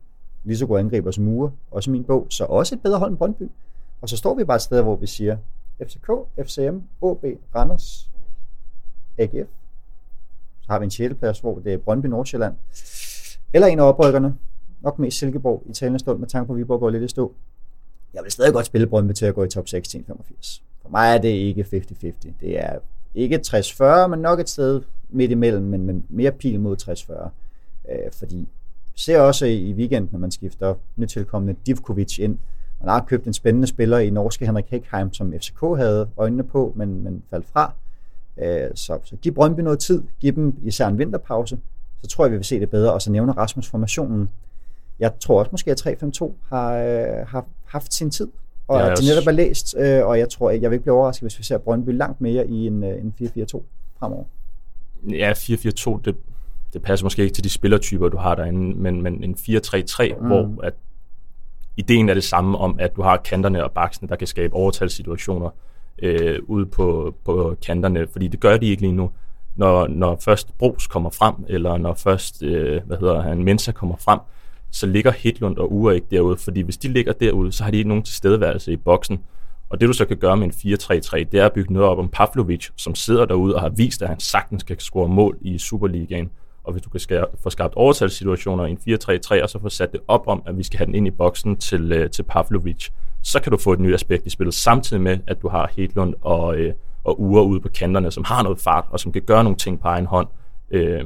lige så god angriber som Mure, også i min bog, så også et bedre hold end Brøndby. Og så står vi bare et sted, hvor vi siger, FCK, FCM, OB, Randers, AGF, har vi en 6. plads, hvor det er Brøndby Nordsjælland. Eller en af oprykkerne. Nok mest Silkeborg i talende stund, med tanke på, at Viborg går lidt i stå. Jeg vil stadig godt spille Brøndby til at gå i top 6 til 85. For mig er det ikke 50-50. Det er ikke 60-40, men nok et sted midt imellem, men med mere pil mod 60-40. Øh, fordi ser også i weekenden, når man skifter nytilkommende Divkovic ind. Man har købt en spændende spiller i norske Henrik Hekheim, som FCK havde øjnene på, men, men faldt fra. Øh, så, så giv Brøndby noget tid, giv dem især en vinterpause, så tror jeg, vi vil se det bedre. Og så nævner Rasmus formationen. Jeg tror også måske, at 3-5-2 har, øh, har haft sin tid, og er at de netop er læst, øh, og jeg tror, jeg vil ikke blive overrasket, hvis vi ser Brøndby langt mere i en, en 4-4-2 fremover. Ja, 4-4-2, det, det passer måske ikke til de spillertyper, du har derinde, men, men en 4-3-3, mm. hvor at ideen er det samme om, at du har kanterne og baksene, der kan skabe overtalssituationer øh, ude på, på kanterne, fordi det gør de ikke lige nu. Når, når først Bros kommer frem, eller når først, øh, hvad hedder han, Mensa kommer frem, så ligger Hitlund og Ure ikke derude, fordi hvis de ligger derude, så har de ikke nogen tilstedeværelse i boksen. Og det du så kan gøre med en 4-3-3, det er at bygge noget op om Pavlovic, som sidder derude og har vist, at han sagtens kan score mål i Superligaen. Og hvis du kan skære, få skabt overtalssituationer i en 4-3-3, og så få sat det op om, at vi skal have den ind i boksen til, øh, til Pavlovic, så kan du få et nyt aspekt i spillet, samtidig med, at du har Hedlund og, øh, og Ure ude på kanterne, som har noget fart, og som kan gøre nogle ting på egen hånd. Øh,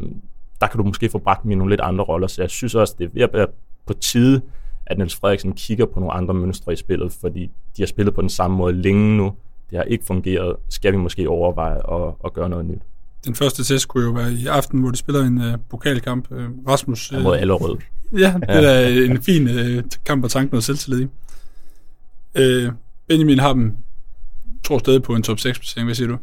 der kan du måske få bragt dem i nogle lidt andre roller, så jeg synes også, det er ved at være på tide, at Niels Frederiksen kigger på nogle andre mønstre i spillet, fordi de har spillet på den samme måde længe nu. Det har ikke fungeret. Skal vi måske overveje at, at gøre noget nyt? Den første test kunne jo være i aften, hvor de spiller en uh, pokalkamp. Uh, Rasmus... Uh, mod Allerød. Ja, det ja. er en fin uh, kamp at tanke noget selvtillid i. Uh, Benjamin har dem, tror stadig på en top 6 placering. Hvad siger du?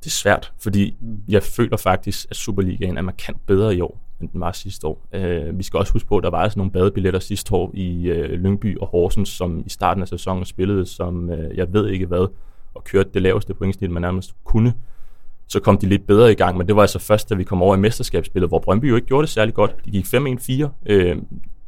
Det er svært, fordi jeg føler faktisk, at Superligaen er markant bedre i år, end den var sidste år. Uh, vi skal også huske på, at der var altså nogle badebilletter sidste år i uh, Lyngby og Horsens, som i starten af sæsonen spillede som, uh, jeg ved ikke hvad, og kørte det laveste pointsnit, man nærmest kunne så kom de lidt bedre i gang, men det var altså først, da vi kom over i mesterskabsspillet, hvor Brøndby jo ikke gjorde det særlig godt. De gik 5-1-4. Øh,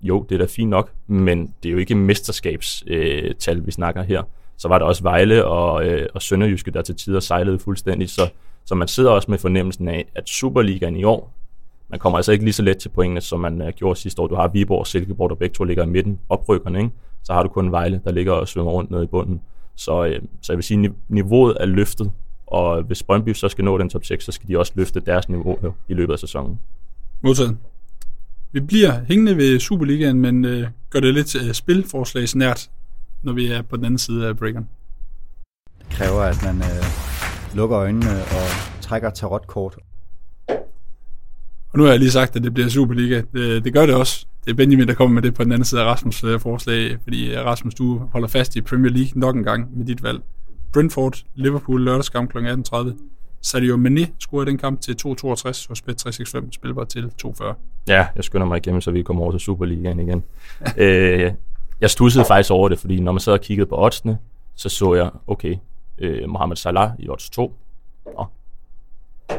jo, det er da fint nok, men det er jo ikke mesterskabstal, øh, vi snakker her. Så var der også Vejle og, øh, og Sønderjyske, der til tider sejlede fuldstændig, så, så man sidder også med fornemmelsen af, at Superligaen i år, man kommer altså ikke lige så let til pointene, som man øh, gjorde sidste år. Du har Viborg og Silkeborg, der begge to ligger i midten, oprykkerne, ikke? Så har du kun Vejle, der ligger og svømmer rundt nede i bunden. Så, øh, så jeg vil sige, niveauet er løftet, og hvis Brøndby så skal nå den top 6, så skal de også løfte deres niveau jo, i løbet af sæsonen. Modtaget. Vi bliver hængende ved Superligaen, men øh, gør det lidt øh, spilforslagsnært, når vi er på den anden side af breakeren. Det kræver, at man øh, lukker øjnene og trækker tarotkort. Og nu har jeg lige sagt, at det bliver Superliga. Det, det gør det også. Det er Benjamin, der kommer med det på den anden side af Rasmus' øh, forslag, fordi øh, Rasmus, du holder fast i Premier League nok en gang med dit valg. Brentford, Liverpool lørdagskamp kl. 18.30. Sadio Mane scorede den kamp til 2.62 hos Bet365, spilbar til 2.40. Ja, jeg skynder mig igennem, så vi kommer over til Superligaen igen. øh, jeg stussede faktisk over det, fordi når man sad og kiggede på oddsene, så så jeg, okay, øh, Mohamed Salah i odds 2. Og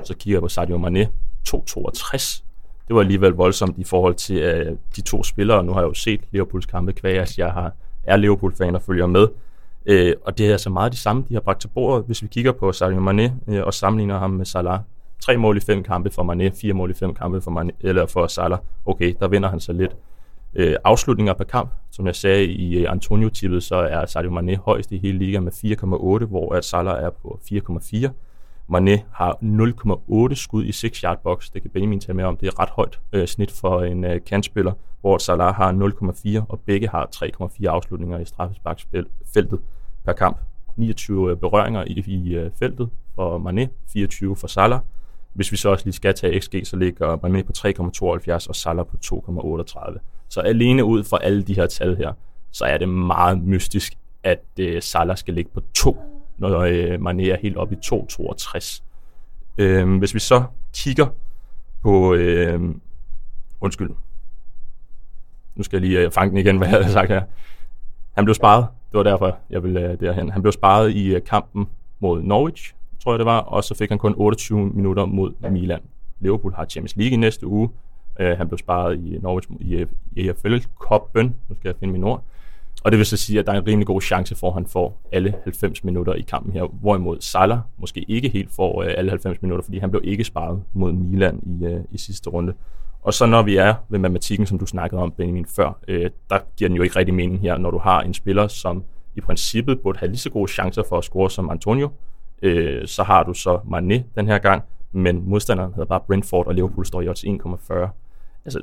så kigger jeg på Sadio Mane, 2.62. Det var alligevel voldsomt i forhold til øh, de to spillere. Nu har jeg jo set Liverpools kampe kvæg, at jeg har, er Liverpool-fan og følger med. Øh, og det er altså meget de samme, de har bragt til bordet, hvis vi kigger på Sadio Mane øh, og sammenligner ham med Salah. Tre mål i fem kampe for Mane, fire mål i fem kampe for, Mane, eller for Salah. Okay, der vinder han så lidt. Øh, afslutninger per kamp, som jeg sagde i øh, Antonio-tippet, så er Sadio Mane højst i hele ligaen med 4,8, hvor at Salah er på 4,4. Mane har 0,8 skud i 6 yard box. Det kan Benjamin tage med om. Det er ret højt øh, snit for en øh, kantspiller, hvor Salah har 0,4, og begge har 3,4 afslutninger i straffesparksfeltet per kamp. 29 øh, berøringer i, i øh, feltet for Mane, 24 for Salah. Hvis vi så også lige skal tage XG, så ligger Mane på 3,72 og Salah på 2,38. Så alene ud fra alle de her tal her, så er det meget mystisk, at øh, Salah skal ligge på 2, når øh, Mané er helt oppe i 2,62. Øh, hvis vi så kigger på... Øh, undskyld. Nu skal jeg lige øh, fange den igen, hvad jeg havde sagt her. Han blev sparet det var derfor, jeg ville øh, derhen. Han blev sparet i øh, kampen mod Norwich, tror jeg det var, og så fik han kun 28 minutter mod Milan. Liverpool har Champions League i næste uge. Øh, han blev sparet i Norwich i, i EFL Cupen, nu skal jeg finde min ord. Og det vil så sige, at der er en rimelig god chance for, at han får alle 90 minutter i kampen her. Hvorimod Salah måske ikke helt får øh, alle 90 minutter, fordi han blev ikke sparet mod Milan i, øh, i sidste runde. Og så når vi er ved matematikken, som du snakkede om, Benjamin, før, øh, der giver den jo ikke rigtig mening her, når du har en spiller, som i princippet burde have lige så gode chancer for at score som Antonio. Øh, så har du så Mané den her gang, men modstanderen hedder bare Brentford, og Liverpool står i odds 1,40. Altså,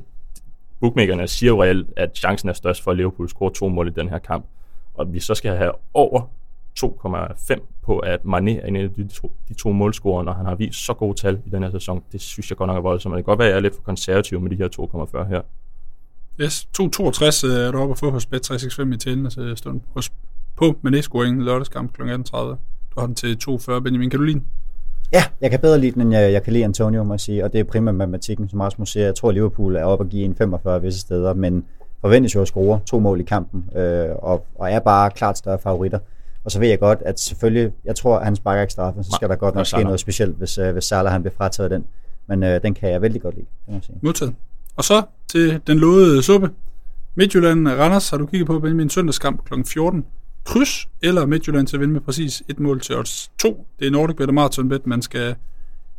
bookmakerne siger jo reelt, at chancen er størst for, at Liverpool scorer to mål i den her kamp. Og vi så skal have over 2,5 på, at Mané er en af de to, de to målscorer, når han har vist så gode tal i den her sæson. Det synes jeg godt nok er voldsomt. Det kan godt være, at jeg er lidt for konservativ med de her 2,40 her. Yes, 2,62 øh, er du oppe at få hos Bet365 i tælende stund hos, på Mané-scoringen lørdagskamp kl. 18.30. Du har den til 2,40. Benjamin, kan du lide Ja, jeg kan bedre lide den, end jeg, jeg kan lide Antonio, må jeg sige. Og det er primært matematikken, som Rasmus siger. Jeg tror, Liverpool er oppe at give en 45 visse steder, men forventes jo at score to mål i kampen, øh, og, og er bare klart større favoritter. Og så ved jeg godt, at selvfølgelig, jeg tror, at han sparker ikke straffe, så skal der godt nok ske noget specielt, hvis, øh, hvis Salah han bliver frataget den. Men øh, den kan jeg vældig godt lide, kan man sige. Modtaget. Og så til den lovede suppe. Midtjylland Randers har du kigget på Benjamin søndagskamp kl. 14. Kryds eller Midtjylland til at vinde med præcis et mål til odds 2. Det er Nordic Bet og Marathon Bet, man skal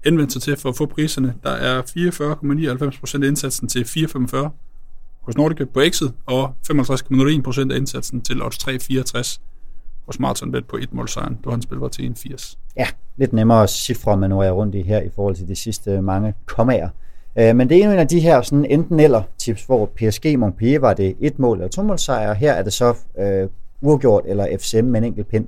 henvende sig til for at få priserne. Der er 44,99% af indsatsen til 4,45 hos Nordic Bet på X'et, og 55,01% af indsatsen til odds 3,64 hos Marathon Bet på et mål sejren. Du har en spilbar til 1,80. Ja, lidt nemmere at cifre, man nu er rundt i her i forhold til de sidste mange kommaer. Øh, men det er en af de her sådan enten eller tips, hvor PSG Montpellier var det et mål eller to mål sejr, her er det så øh, uafgjort eller FCM med en enkelt pind.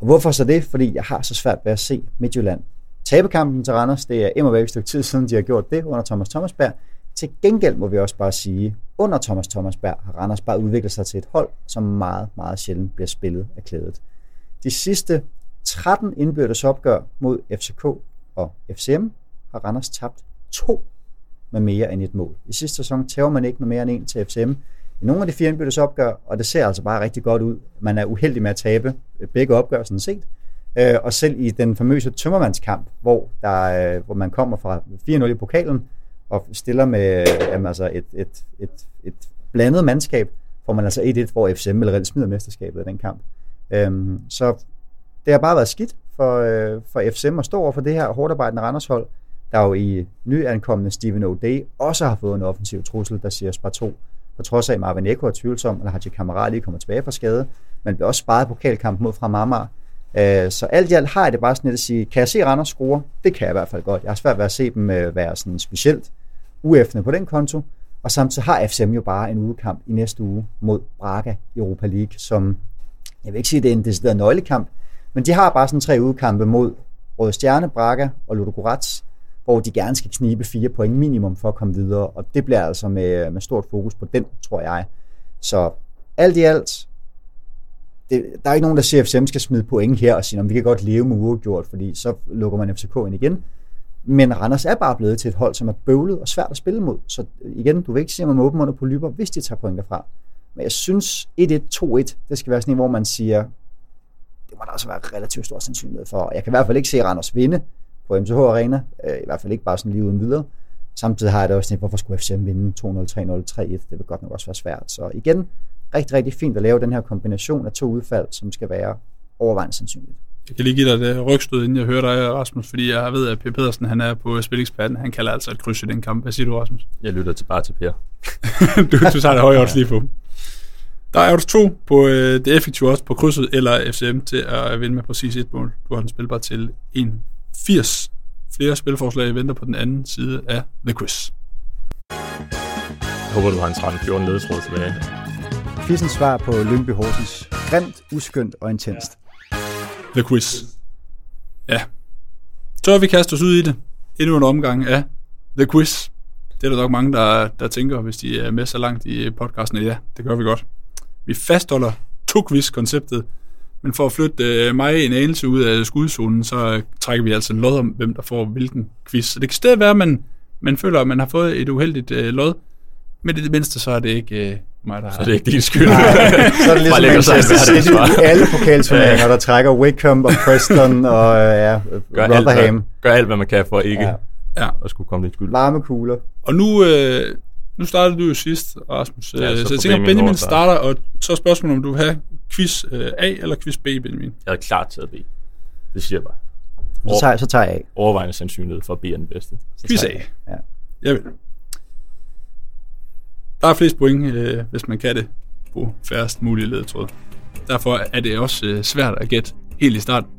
Og hvorfor så det? Fordi jeg har så svært ved at se Midtjylland tabe kampen til Randers. Det er imod et stykke tid siden, de har gjort det under Thomas Thomasberg. Til gengæld må vi også bare sige, under Thomas Thomasberg har Randers bare udviklet sig til et hold, som meget, meget sjældent bliver spillet af klædet. De sidste 13 indbyrdes opgør mod FCK og FCM har Randers tabt to med mere end et mål. I sidste sæson tæver man ikke med mere end en til FCM. I nogle af de fire indbyrdes opgør, og det ser altså bare rigtig godt ud. Man er uheldig med at tabe øh, begge opgør sådan set. Øh, og selv i den famøse tømmermandskamp, hvor, der, øh, hvor man kommer fra 4-0 i pokalen, og stiller med øh, jamen, altså et, et, et, et blandet mandskab, får man altså 1-1, hvor FCM eller smider mesterskabet i den kamp. Øhm, så det har bare været skidt for, øh, for FCM at stå over for det her hårdt arbejdende Randershold, der jo i nyankommende Steven O'Day også har fået en offensiv trussel, der siger spar 2, på trods af, at Marvin Eko er tvivlsom, eller Haji Kamara lige kommer tilbage fra skade, men bliver også sparet pokalkamp mod fra Marmar. Øh, så alt i alt har jeg det bare sådan lidt at sige, kan jeg se Randers score? Det kan jeg i hvert fald godt. Jeg har svært ved at se dem øh, være sådan specielt uæffende på den konto. Og samtidig har FCM jo bare en ugekamp i næste uge mod Braga i Europa League, som, jeg vil ikke sige, det er en decideret nøglekamp, men de har bare sådan tre ugekampe mod Røde Stjerne, Braga og Ludogorets, hvor de gerne skal knibe fire point minimum for at komme videre, og det bliver altså med, med stort fokus på den, tror jeg. Så alt i alt, det, der er ikke nogen, der siger, at FCM skal smide point her og sige, at vi kan godt leve med uafgjort, fordi så lukker man FCK ind igen. Men Randers er bare blevet til et hold, som er bøvlet og svært at spille mod. Så igen, du vil ikke se man med åben under på lyber, hvis de tager point derfra. Men jeg synes, 1-1, 2-1, det skal være sådan en, hvor man siger, det må der også være relativt stor sandsynlighed for. Jeg kan i hvert fald ikke se Randers vinde på MCH Arena. Øh, I hvert fald ikke bare sådan lige uden videre. Samtidig har jeg det også sådan, hvorfor skulle FCM vinde 2-0, 3-0, 3-1? Det vil godt nok også være svært. Så igen, rigtig, rigtig fint at lave den her kombination af to udfald, som skal være overvejende sandsynligt. Jeg kan lige give dig det rygstød, inden jeg hører dig, Rasmus, fordi jeg ved, at Per Pedersen han er på Spileksperten. Han kalder altså et kryds i den kamp. Hvad siger du, Rasmus? Jeg lytter til bare til Per. du, du tager det høje odds lige på. Der er odds to på øh, det effektive også på krydset, eller FCM til at vinde med præcis et mål. Du har den spilbar til 1,80. Flere spilforslag venter på den anden side af The Quiz. Jeg håber, du har en 13-14 ledetråd tilbage. Quizens svar på Lyngby Horsens. Grimt, uskyndt og intenst. The Quiz. Ja. Så har vi kastet os ud i det. Endnu en omgang af The Quiz. Det er der nok mange, der, der tænker, hvis de er med så langt i podcasten. Ja, det gør vi godt. Vi fastholder to quiz-konceptet, men for at flytte øh, mig en anelse ud af skudzonen, så øh, trækker vi altså lod om, hvem der får hvilken quiz. Så det kan stadig være, at man, man føler, at man har fået et uheldigt øh, lod, men i det mindste, så er det ikke øh, mig, der Så det er ikke din skyld. Nej, så er det ligesom sig Manchester det City i alle pokalturneringer, der trækker Wickham og Preston og øh, ja, Gør alt, Rotherham. hvad, gør alt, hvad man kan for ikke Ja. at skulle komme din skyld. Varme kugler. Og nu, øh, nu startede du jo sidst, Rasmus. Ja, så så, så jeg tænker, Benjamin starter, og så er spørgsmålet, om du vil have quiz øh, A eller quiz B, Benjamin. Jeg er klar til at bede. Det siger jeg bare. Så tager, så tager jeg af. Overvejende sandsynlighed for at bede er den bedste. Så Quiz A. jeg- Ja. Jeg vil. Der er flest point, øh, hvis man kan det, på færrest mulige ledetråd. Derfor er det også øh, svært at gætte helt i starten.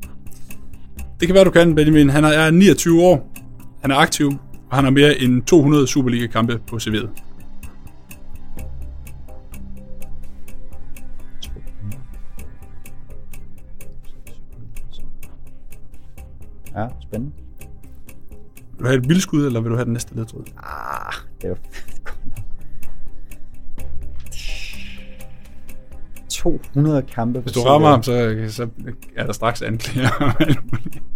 Det kan være, du kan, Benjamin. Han er 29 år. Han er aktiv, og han har mere end 200 Superliga-kampe på CV'et. Ja, spændende. Vil du have et vildskud, eller vil du have den næste ledetråd? Ah, det er jo... 200 kampe på Hvis du rammer ham, så, så er der straks anklager.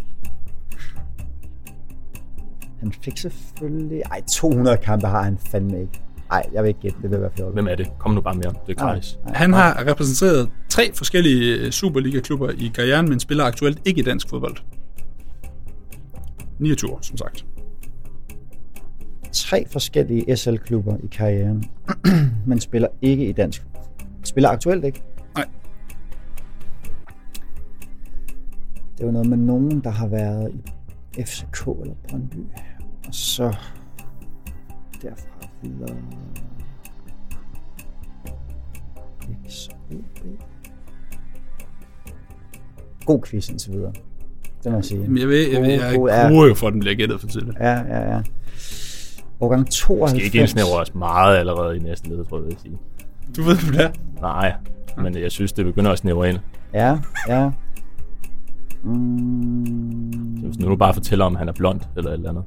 Han fik selvfølgelig... Ej, 200 kampe har han fandme ikke. Ej, jeg vil ikke gætte, det vil være fjollet. Hvem er det? Kom nu bare mere. Det er Nej, gratis. nej, Han nej. har repræsenteret tre forskellige øh, Superliga-klubber i karrieren, men spiller aktuelt ikke i dansk fodbold. 29 år, som sagt. tre forskellige SL-klubber i karrieren, men spiller ikke i dansk. Spiller aktuelt ikke? Nej. Det var noget med nogen, der har været i FCK eller Brøndby. Og så derfra videre... XOB. God quiz indtil videre. Det må jeg sige. Men jeg ved, jeg, ved, jeg God- god- ja. gruer jo for, at den bliver gættet for tidligt. Ja, ja, ja. Årgang 92. Skal ikke indsnævre os meget allerede i næste led, tror jeg, vil sige. Du ved, hvad det er. Nej, men jeg synes, det begynder at snævre ind. Ja, ja. Mm, hvis nu du bare fortæller, om han er blond eller et eller andet.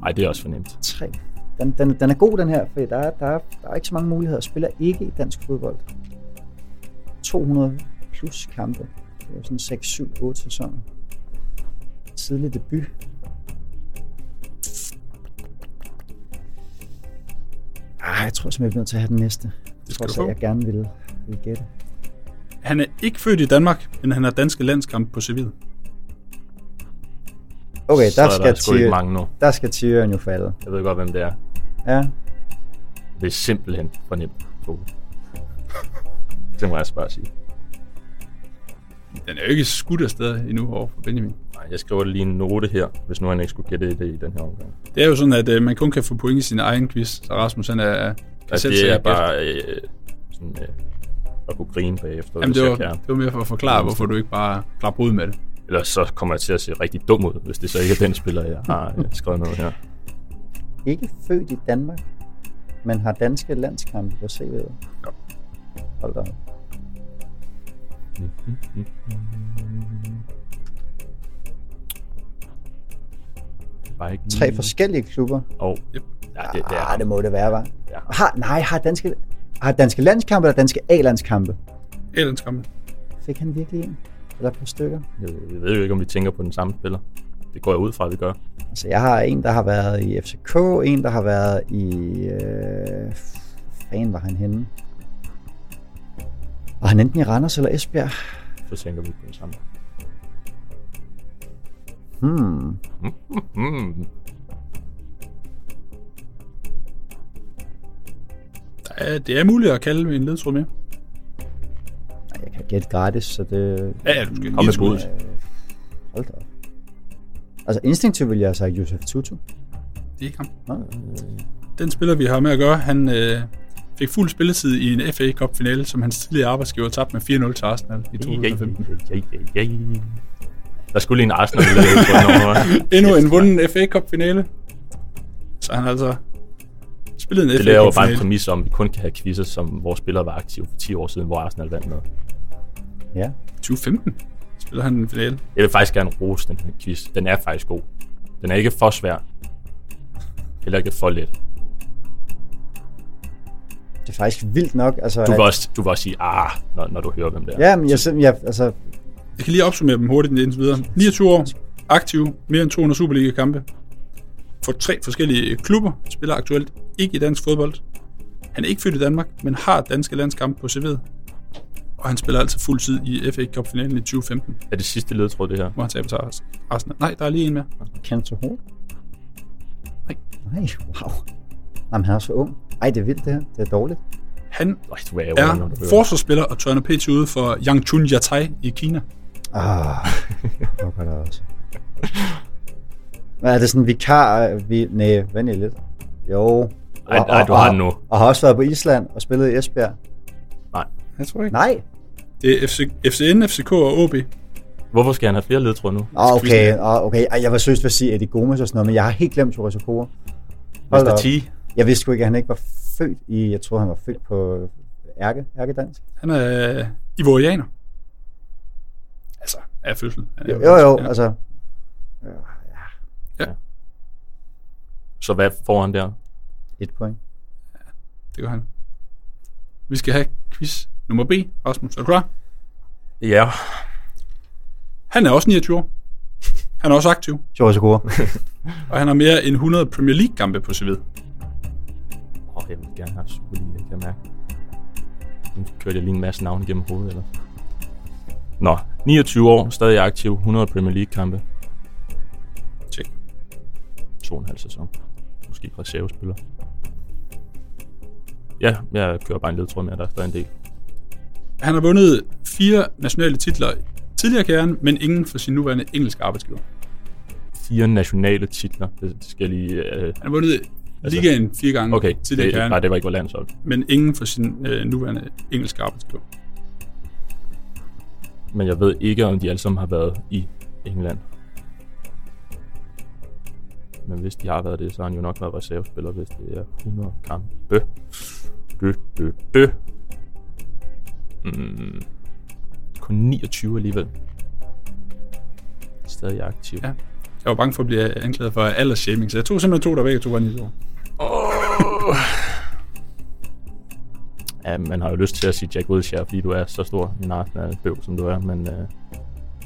Nej, det er også for nemt. tre. Den, den, den er god, den her, for der er, der, er, der er ikke så mange muligheder. Spiller ikke i dansk fodbold. 200 plus kampe. Det er sådan 6, 7, 8 sæsoner. Tidlig debut. Ah, jeg tror simpelthen, jeg bliver nødt til at have den næste. Det skal Trods du få. jeg gerne vil, vil gætte. Han er ikke født i Danmark, men han har danske landskamp på civilet. Okay, så der er skal, der Tyre, mange nu. der skal Tyren jo falde. Jeg ved godt, hvem det er. Ja, Det er simpelthen for nemt. Det må jeg altså bare sige. Den er jo ikke skudt afsted endnu over for Benjamin. Nej, jeg skriver lige en note her, hvis nu han ikke skulle gætte det i den her omgang. Det er jo sådan, at øh, man kun kan få point i sin egen quiz, så Rasmus han er... Kan Altså, selv det er bare øh, sådan, øh, at kunne grine bagefter, Jamen, det var, det var mere for at forklare, hvorfor du ikke bare klapper ud med det. Ellers så kommer jeg til at se rigtig dum ud, hvis det så ikke er den spiller, jeg har øh, skrevet noget her. ikke født i Danmark, men har danske landskampe på CV'et. Ja. Hold da op. Bare ikke Tre lige- forskellige klubber. Og, Yep. ja, det, det er ah, det må det være, var. Ja. Har, nej, har danske, har danske landskampe eller danske A-landskampe? Elenskampe. Fik han virkelig en? Eller et par stykker? Jeg, jeg ved jo ikke, om vi tænker på den samme spiller. Det går jeg ud fra, at vi gør. Altså, jeg har en, der har været i FCK, en, der har været i... Øh, fan var han henne? Var han enten i Randers eller Esbjerg? Så tænker vi på den samme. Hmm. Mm. Der er, det er muligt at kalde med en ledtråd mere. Nej, jeg kan gætte gratis, så det... Ja, ja, du skal Kom med. Øh, hold da. Altså, instinktivt vil jeg have sagt Josef Tutu. Det er ikke ham. Nå, Den spiller, vi har med at gøre, han øh, fik fuld spilletid i en FA Cup finale, som hans tidligere arbejdsgiver tabte med 4-0 til Arsenal i 2015. Ja, ja, ja, ja. Der skulle lige en Arsenal på. Endnu en vunden FA Cup finale. Så han har altså spillet en Det laver jo bare en præmis om, at vi kun kan have quizzer, som vores spillere var aktive for 10 år siden, hvor Arsenal vandt noget. ja. 2015 spiller han en finale. Jeg vil faktisk gerne rose den her quiz. Den er faktisk god. Den er ikke for svær. Heller ikke for let. Det er faktisk vildt nok. Altså, Du vil også, du vil også sige, ah, når, når du hører, hvem det er. Ja, men jeg, jeg, altså, Jeg kan lige opsummere dem hurtigt indtil videre. 29 år, aktiv, mere end 200 Superliga-kampe. For tre forskellige klubber, spiller aktuelt ikke i dansk fodbold. Han er ikke født i Danmark, men har danske landskampe på CV'et. Og han spiller altså fuld tid i FA Cup-finalen i 2015, Er det sidste ledtråd, det her? hvor han taber til Ars- Arsenal. Nej, der er lige en mere. Kenneth Tohol? Nej. Nej, wow. Jamen, han er så ung. Ej, det er vildt det her. Det er dårligt. Han Øj, du er, er hører. forsvarsspiller og tørner pt. ude for Yangchun Yatai i Kina. Ah, hvor kan der også. Hvad er det sådan vikar? Vi, nej, vent lidt. Jo. Ej, ej, du har den nu. Og har også været på Island og spillet i Esbjerg. Nej. Jeg tror ikke. Nej. Det er FC, FCN, FCK og OB. Hvorfor skal han have flere ledtråde nu? Ah, okay, ah, okay. Ej, jeg var søst ved at sige Eddie Gomes og sådan noget, men jeg har helt glemt Torres Okora. Hold da Mr. op. T. Jeg vidste sgu ikke, at han ikke var født i, jeg tror han var født på Ærke, Ærkedansk. Han er ivorianer. Altså, af fødsel. Han er Jo, jo, jo ja. altså. Så hvad får han der? Et point. Det gør han. Vi skal have quiz nummer B. Rasmus, er du klar? Ja, Han er også 29 år. Han er også aktiv, Sjov score. og han har mere end 100 Premier League-kampe på CV'et. Åh, oh, jeg vil gerne have Superliga, kan jeg mærke. Nu kørte jeg lige en masse navne igennem hovedet, eller? Nå, 29 år, stadig aktiv, 100 Premier League-kampe. Tjek. To og en halv sæson. Måske reservespiller. Ja, jeg kører bare en ledtråd med, at der er en del. Han har vundet fire nationale titler tidligere i karrieren, men ingen for sin nuværende engelske arbejdsgiver. Fire nationale titler. Det skal jeg lige... Øh, Han har vundet ligaen fire gange okay, tidligere det, karrieren, nej, det var ikke, hvor landshold. men ingen for sin øh, nuværende engelske arbejdsgiver. Men jeg ved ikke, om de alle sammen har været i England. Men hvis de har været det, så har han jo nok været reservespiller, hvis det er 100 kampe. Dø, dø, dø. Mm. Kun 29 alligevel. Stadig aktiv. Ja. Jeg var bange for at blive anklaget for aldersshaming, så jeg tog simpelthen to, der begge to var 9 år. Oh. Ja, man har jo lyst til at sige Jack Wilshere, fordi du er så stor en Arsenal bøv, som du er, men øh,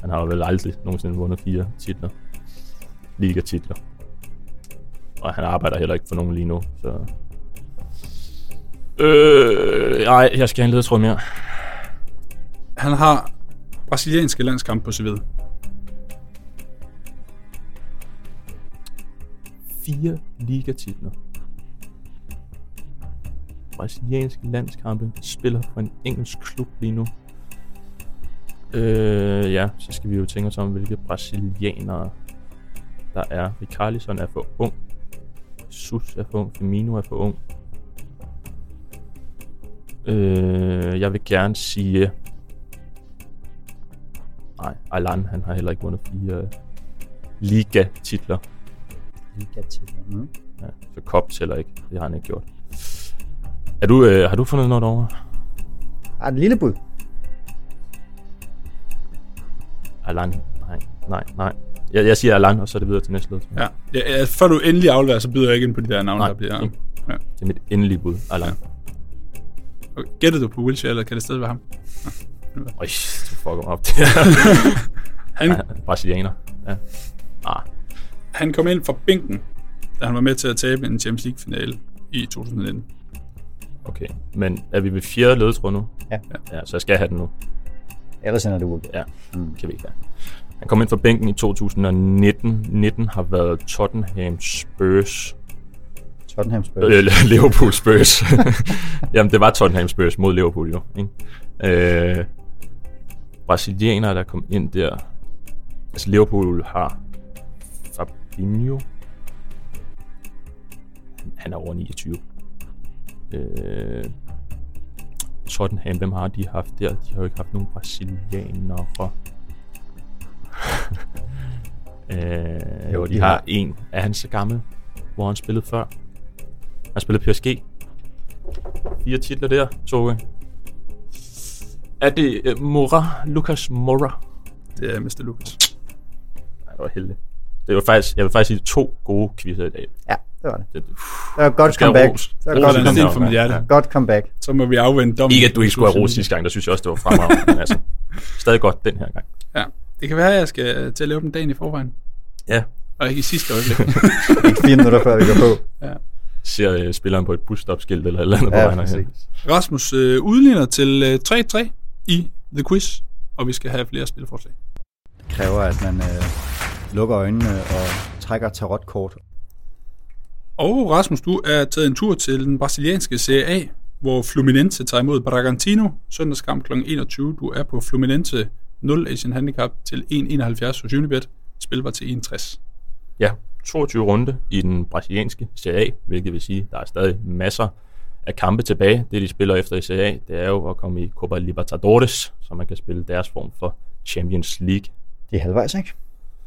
han har jo vel aldrig nogensinde vundet fire titler. Liga-titler. Og han arbejder heller ikke for nogen lige nu, så... Øh, nej, jeg skal have en ledetråd mere. Han har brasilianske landskamp på CV'et. Fire ligatitler. Brasilianske landskampe. Spiller for en engelsk klub lige nu. Øh, ja, så skal vi jo tænke os om, hvilke brasilianere der er. Ricarlison er for ung. Sus er for ung. Firmino er for ung. Øh, jeg vil gerne sige... Nej, Alan, han har heller ikke vundet fire liga-titler. Liga titler. Mm. Ja, så Kop tæller ikke. Det har han ikke gjort. Er du, øh, har du fundet noget over? Har et lille bud. Alan? Nej, nej, nej. Jeg, jeg siger Alan, og så er det videre til næste led. Ja. ja, ja før du endelig afleverer, så byder jeg ikke ind på de der navne, Nej, der bliver... ikke. Ja. Det er mit endelige bud. Alan. Okay. Gættede du på Wilshere, eller kan det stadig være ham? Øj, du fucker mig op det Han, her. Brasilianer. Ja. Ah, han kom ind fra bænken, da han var med til at tabe en Champions League-finale i 2019. okay. Men er vi ved fjerde ledetråd nu? Ja. Ja, så jeg skal have den nu. Ellers ender du uafgjort. Ja, mm. kan vi ikke have. Han kom ind fra bænken i 2019. 19 har været Tottenham Spurs. Tottenham Spurs. Øh, Liverpool Spurs. Jamen, det var Tottenham Spurs mod Liverpool jo. Ikke? Øh, brasilianere, der kom ind der. Altså, Liverpool har Fabinho. Han- er over 29. Øh, Tottenham, hvem har de haft der? De har jo ikke haft nogen brasilianere. øh, jo, de, de har har. en. Er han så gammel? Hvor han spillet før? Han spillede PSG. Fire titler der, Toge. Er det uh, Mora? Lucas Mora? Det er Mr. Lucas. Nej, det var heldigt. Det var faktisk, jeg vil faktisk sige to gode quizzer i dag. Ja, det var det. Det, Det var godt comeback. ros. Det var Ros Godt, er for mit hjerte. Ja. godt comeback. Så må vi afvente dommen. Ikke at du ikke skulle have rost sidste gang, der synes jeg også, det var fremragende. men altså, stadig godt den her gang. Ja. Det kan være, at jeg skal til at lave den dagen i forvejen. Ja, Og ikke i sidste øjeblik. Ikke fire minutter før vi går på. Ser uh, spilleren på et busstopskilt eller et eller andet, Ja, præcis. Rasmus øh, udligner til øh, 3-3 i The Quiz, og vi skal have flere spilleforslag. kræver, at man øh, lukker øjnene og trækker tarotkort. Og Rasmus, du er taget en tur til den brasilianske Serie A, hvor Fluminense tager imod Bragantino. Søndagskamp kl. 21. Du er på Fluminense 0 Asian Handicap til 1,71 hos Unibet. Spil var til 61. Ja, 22 runde i den brasilianske Serie A, hvilket vil sige, at der er stadig masser af kampe tilbage. Det, de spiller efter i Serie A, det er jo at komme i Copa Libertadores, så man kan spille deres form for Champions League. Det er halvvejs, ikke?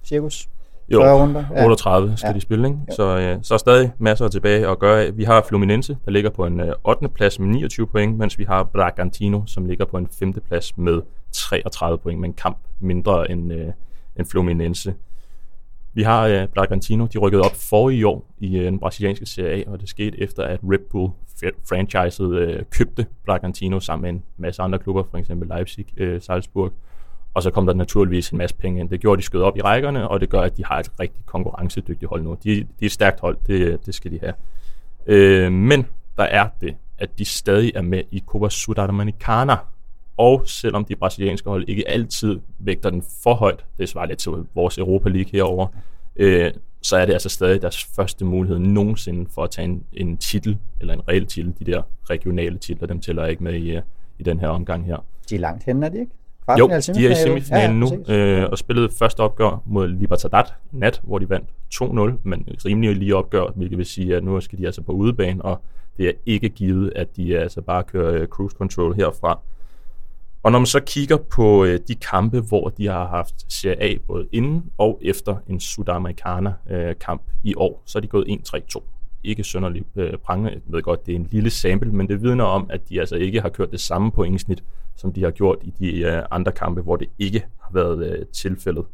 Cirkus. Jo, 40 runder. Ja. 38 skal Ja. de spille, ikke? Så, øh, så er stadig masser tilbage at gøre. Vi har Fluminense, der ligger på en øh, 8. plads med 29 point, mens vi har Bragantino, som ligger på en 5. plads med 33 point, med en kamp mindre end, øh, end Fluminense. Vi har øh, Bragantino, de rykkede op for i år i øh, den brasilianske Serie A, og det skete efter, at Red Bull franchiset øh, købte Bragantino sammen med en masse andre klubber, for eksempel Leipzig, øh, Salzburg og så kom der naturligvis en masse penge ind. Det gjorde, at de skød op i rækkerne, og det gør, at de har et rigtig konkurrencedygtigt hold nu. De, de er et stærkt hold, det, øh, det skal de have. Øh, men der er det, at de stadig er med i Copa Sudamericana, og selvom de brasilianske hold ikke altid vægter den for højt, det svarer lidt til vores Europa League herover, øh, så er det altså stadig deres første mulighed nogensinde for at tage en, en titel, eller en reel titel. De der regionale titler, dem tæller jeg ikke med i, i den her omgang her. De er langt henne, er de ikke? Jo, de er i semifinalen ja, nu, øh, og spillede første opgør mod Libertad nat, hvor de vandt 2-0, men rimelig lige opgør, hvilket vil sige, at nu skal de altså på udebane, og det er ikke givet, at de altså bare kører cruise control herfra. Og når man så kigger på øh, de kampe, hvor de har haft Serie A både inden og efter en Sudamericana-kamp øh, i år, så er de gået 1-3-2. Ikke sønderlig øh, prangende. Jeg ved godt, det er en lille sample, men det vidner om, at de altså ikke har kørt det samme pointsnit, som de har gjort i de øh, andre kampe, hvor det ikke har været øh, tilfældet.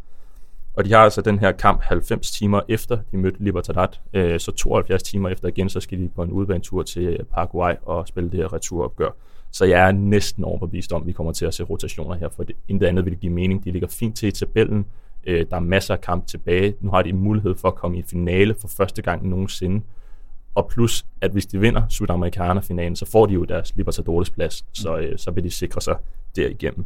Og de har altså den her kamp 90 timer efter, de mødte Libertad. Øh, så 72 timer efter igen, så skal de på en udbanetur til øh, Paraguay og spille det her returopgør. Så jeg er næsten overbevist om, at vi kommer til at se rotationer her, for det, intet andet vil give mening. De ligger fint til i tabellen. Øh, der er masser af kamp tilbage. Nu har de mulighed for at komme i finale for første gang nogensinde. Og plus, at hvis de vinder Sudamericana-finalen, så får de jo deres Libertadores plads, så, øh, så vil de sikre sig derigennem.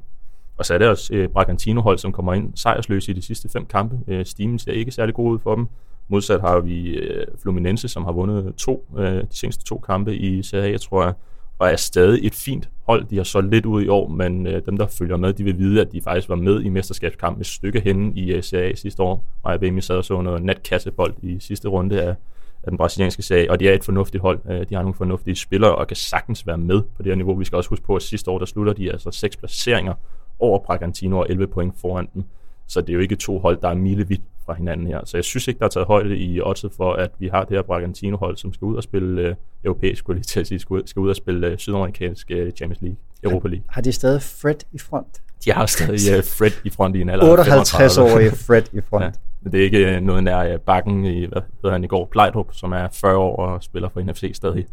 Og så er det også øh, Bragantino-hold, som kommer ind sejrsløse i de sidste fem kampe. Øh, Stimen ser ikke særlig god ud for dem. Modsat har vi øh, Fluminense, som har vundet to, øh, de seneste to kampe i Serie A, tror jeg og er stadig et fint hold. De har så lidt ud i år, men øh, dem, der følger med, de vil vide, at de faktisk var med i mesterskabskamp et stykke henne i uh, Serie A sidste år. Og Bemi sad og så noget natkassebold i sidste runde af, af den brasilianske serie, og de er et fornuftigt hold. Øh, de har nogle fornuftige spillere og kan sagtens være med på det her niveau. Vi skal også huske på, at sidste år, der slutter de altså seks placeringer over Bragantino og 11 point foran dem. Så det er jo ikke to hold, der er milevidt fra hinanden her. Så jeg synes ikke, der er taget højde i oddset for, at vi har det her Bragantino-hold, som skal ud og spille øh, europæisk, skulle til at sige, skal ud, skal ud og spille øh, sydamerikansk øh, Champions League, Europa League. Har, har de stadig Fred i front? De har stadig uh, Fred i front i en alder 58-årige Fred i front. Ja. Men det er ikke øh, noget nær uh, bakken i, hvad hedder han i går, Plejdrup, som er 40 år og spiller for NFC stadig.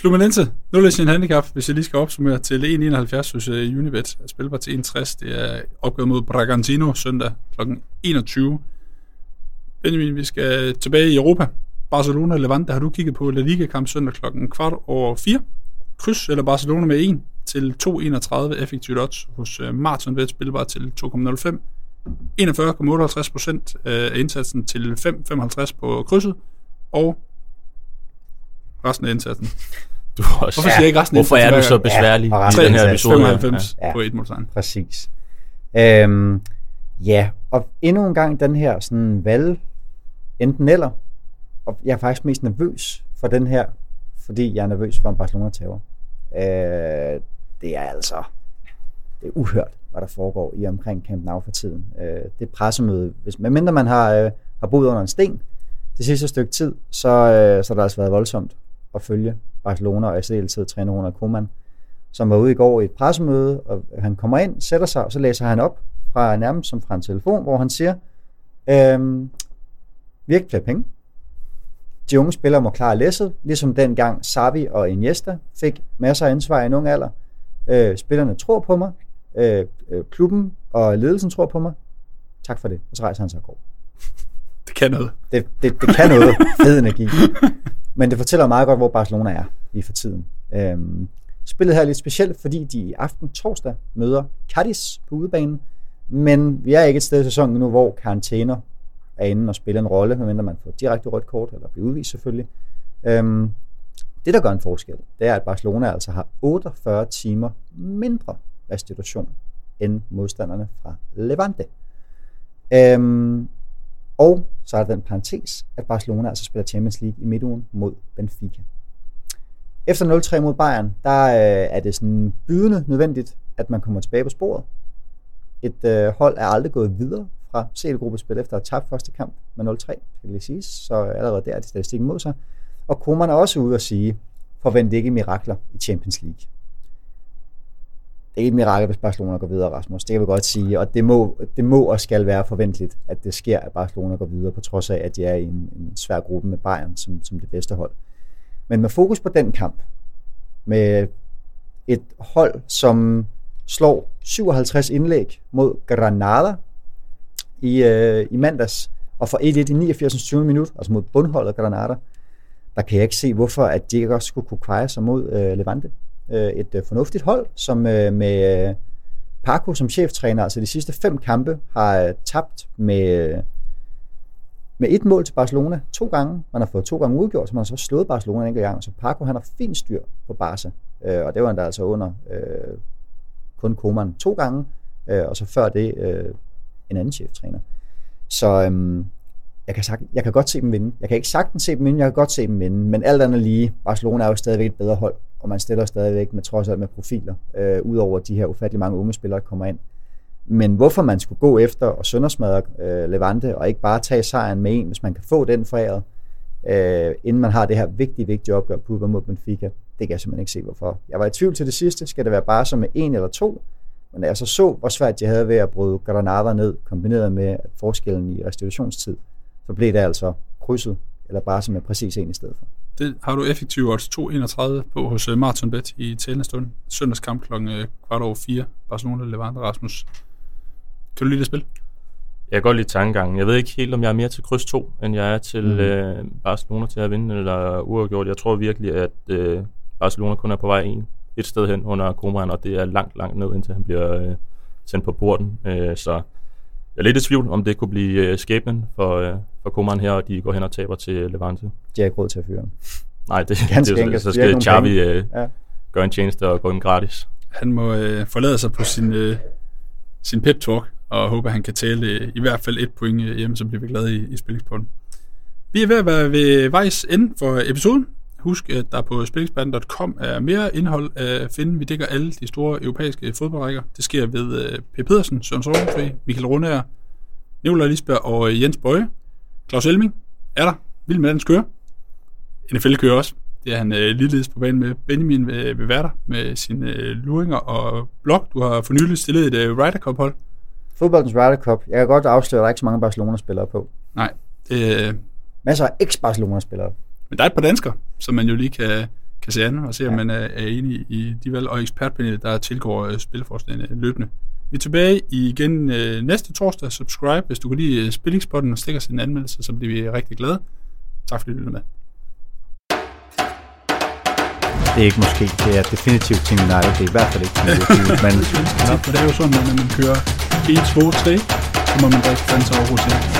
Fluminense, 0 i sin handicap, hvis jeg lige skal opsummere til 1,71 hos øh, uh, Unibet. Er spilbar til 1,60. Det er opgået mod Bragantino søndag kl. 21. Benjamin, vi skal tilbage i Europa. Barcelona Levante, har du kigget på La Liga-kamp søndag kl. kvart over 4. Kryds eller Barcelona med 1 til 2,31 effektivt odds hos uh, Martin Bet, spilbar til 2,05. 41,58 procent øh, af indsatsen til 5,55 på krydset, og resten af indsatsen. Du også, Hvorfor siger jeg ikke resten Hvorfor er du så besværlig ja, i den her episode? 95 ja. på et modsat. Præcis. Øhm, ja, og endnu en gang den her sådan valg, enten eller, og jeg er faktisk mest nervøs for den her, fordi jeg er nervøs for, om Barcelona tager. Øh, det er altså det er uhørt, hvad der foregår i omkring Camp Nou for tiden. Øh, det pressemøde, hvis, medmindre man har, øh, har boet under en sten det sidste stykke tid, så, øh, så har det altså været voldsomt at følge Barcelona og i særdeleshed træner Ronald Koeman, som var ude i går i et pressemøde, og han kommer ind, sætter sig, og så læser han op fra nærmest som fra en telefon, hvor han siger, øhm, vi ikke flere penge. De unge spillere må klare læsset, ligesom dengang Savi og Iniesta fik masser af ansvar i en ung alder. Øh, spillerne tror på mig, øh, øh, klubben og ledelsen tror på mig. Tak for det. Og så rejser han sig og går. Det kan noget. Det, det, det kan noget. Fed energi. Men det fortæller meget godt, hvor Barcelona er lige for tiden. Øhm, spillet her er lidt specielt, fordi de i aften torsdag møder Cadiz på udebanen. Men vi er ikke et sted i sæsonen nu, hvor karantæner er inde og spiller en rolle, medmindre man får direkte rødt kort, eller bliver udvist selvfølgelig. Øhm, det, der gør en forskel, det er, at Barcelona altså har 48 timer mindre restitution end modstanderne fra Levante. Øhm, og så er der den parentes, at Barcelona altså spiller Champions League i midtugen mod Benfica. Efter 0-3 mod Bayern, der øh, er det sådan bydende nødvendigt, at man kommer tilbage på sporet. Et øh, hold er aldrig gået videre fra CL-gruppespil efter at have tabt første kamp med 0-3, skal lige siges, så allerede der er det statistikken mod sig. Og Koeman er også ude at sige, forvent ikke mirakler i Champions League det er et mirakel, hvis Barcelona går videre, Rasmus. Det kan vi godt sige. Og det må, det må og skal være forventeligt, at det sker, at Barcelona går videre, på trods af, at de er i en, en svær gruppe med Bayern som, som det bedste hold. Men med fokus på den kamp, med et hold, som slår 57 indlæg mod Granada i, øh, i mandags, og får 1-1 i 89. 20. minut, altså mod bundholdet Granada, der kan jeg ikke se, hvorfor at de ikke også skulle kunne kveje sig mod øh, Levante. Øh, et øh, fornuftigt hold, som øh, med øh, Paco som cheftræner, altså de sidste fem kampe, har øh, tabt med, øh, med et mål til Barcelona to gange. Man har fået to gange udgjort, så man har så slået Barcelona en enkelt gang. Så Paco han har fint styr på Barca, øh, og det var han der altså under øh, kun Koeman to gange, øh, og så før det øh, en anden cheftræner. Så øhm, jeg, kan sagt, jeg kan godt se dem vinde. Jeg kan ikke sagtens se dem vinde, jeg kan godt se dem vinde. Men alt andet lige, Barcelona er jo stadigvæk et bedre hold, og man stiller stadigvæk med trods alt med profiler, øh, udover de her ufattelig mange unge spillere, der kommer ind. Men hvorfor man skulle gå efter og søndersmadre øh, Levante, og ikke bare tage sejren med en, hvis man kan få den foræret, øh, inden man har det her vigtige, vigtige opgør på mod Benfica, det kan jeg simpelthen ikke se, hvorfor. Jeg var i tvivl til det sidste. Skal det være bare som med en eller to? Men jeg så så, hvor svært de havde ved at bryde Granada ned, kombineret med forskellen i restitutionstid, så blev det altså krydset, eller bare som med præcis en i stedet for. Det har du effektivt odds 2.31 på hos uh, Martin Bet i talende stund. Søndagskamp kl. kvart over 4. Barcelona Levante Rasmus. Kan du lide det spil? Jeg kan godt lide tankegangen. Jeg ved ikke helt, om jeg er mere til kryds 2, end jeg er til mm. øh, Barcelona til at vinde eller uafgjort. Jeg tror virkelig, at øh, Barcelona kun er på vej en, et sted hen under Koeman, og det er langt, langt ned, indtil han bliver øh, sendt på porten. Øh, så jeg er lidt i tvivl, om det kunne blive øh, skæbnen for, øh, for Koeman her, og de går hen og taber til Levante. De har ikke råd til at fyre Nej, det, Ganske det, enkelt, så skal Xavi øh, ja. gøre en tjeneste og gå ind gratis. Han må øh, forlade sig på sin, øh, sin pep-talk, og håber, at han kan tale øh, i hvert fald et point øh, hjemme, så bliver vi glade i, i spillingspotten. Vi er ved at være ved vejs ende for episoden. Husk, at der på spilleksperten.com er mere indhold at finde. Vi dækker alle de store europæiske fodboldrækker. Det sker ved øh, P. Pedersen, Søren Sorgenfri, Michael Rundager, Nicolai Lisberg og Jens Bøje. Claus Elming er der. Vild med den skøre. NFL kører også. Det er han øh, ligeledes på banen med. Benjamin vil, vil være der med sine øh, luringer og blog. Du har for nylig stillet et øh, Ryder Cup-hold. Fodboldens Ryder Cup. Jeg kan godt afsløre, at der er ikke så mange Barcelona-spillere på. Nej. Øh... Masser af ex-Barcelona-spillere. Men der er et par danskere, som man jo lige kan, kan se an og se, ja. om man er, er enig i de valg, og ekspertpanelet, der tilgår uh, spilforslagene løbende. Vi er tilbage igen uh, næste torsdag. Subscribe, hvis du kan lide uh, Spillingspotten og stikker os en anmeldelse, så bliver vi rigtig glade. Tak fordi du lyttede med. Det er ikke måske, det er definitivt Team United, det er i hvert fald ikke Team United, men... for det er jo sådan, at når man kører 1, 2, 3, så må man drikke fandme over til.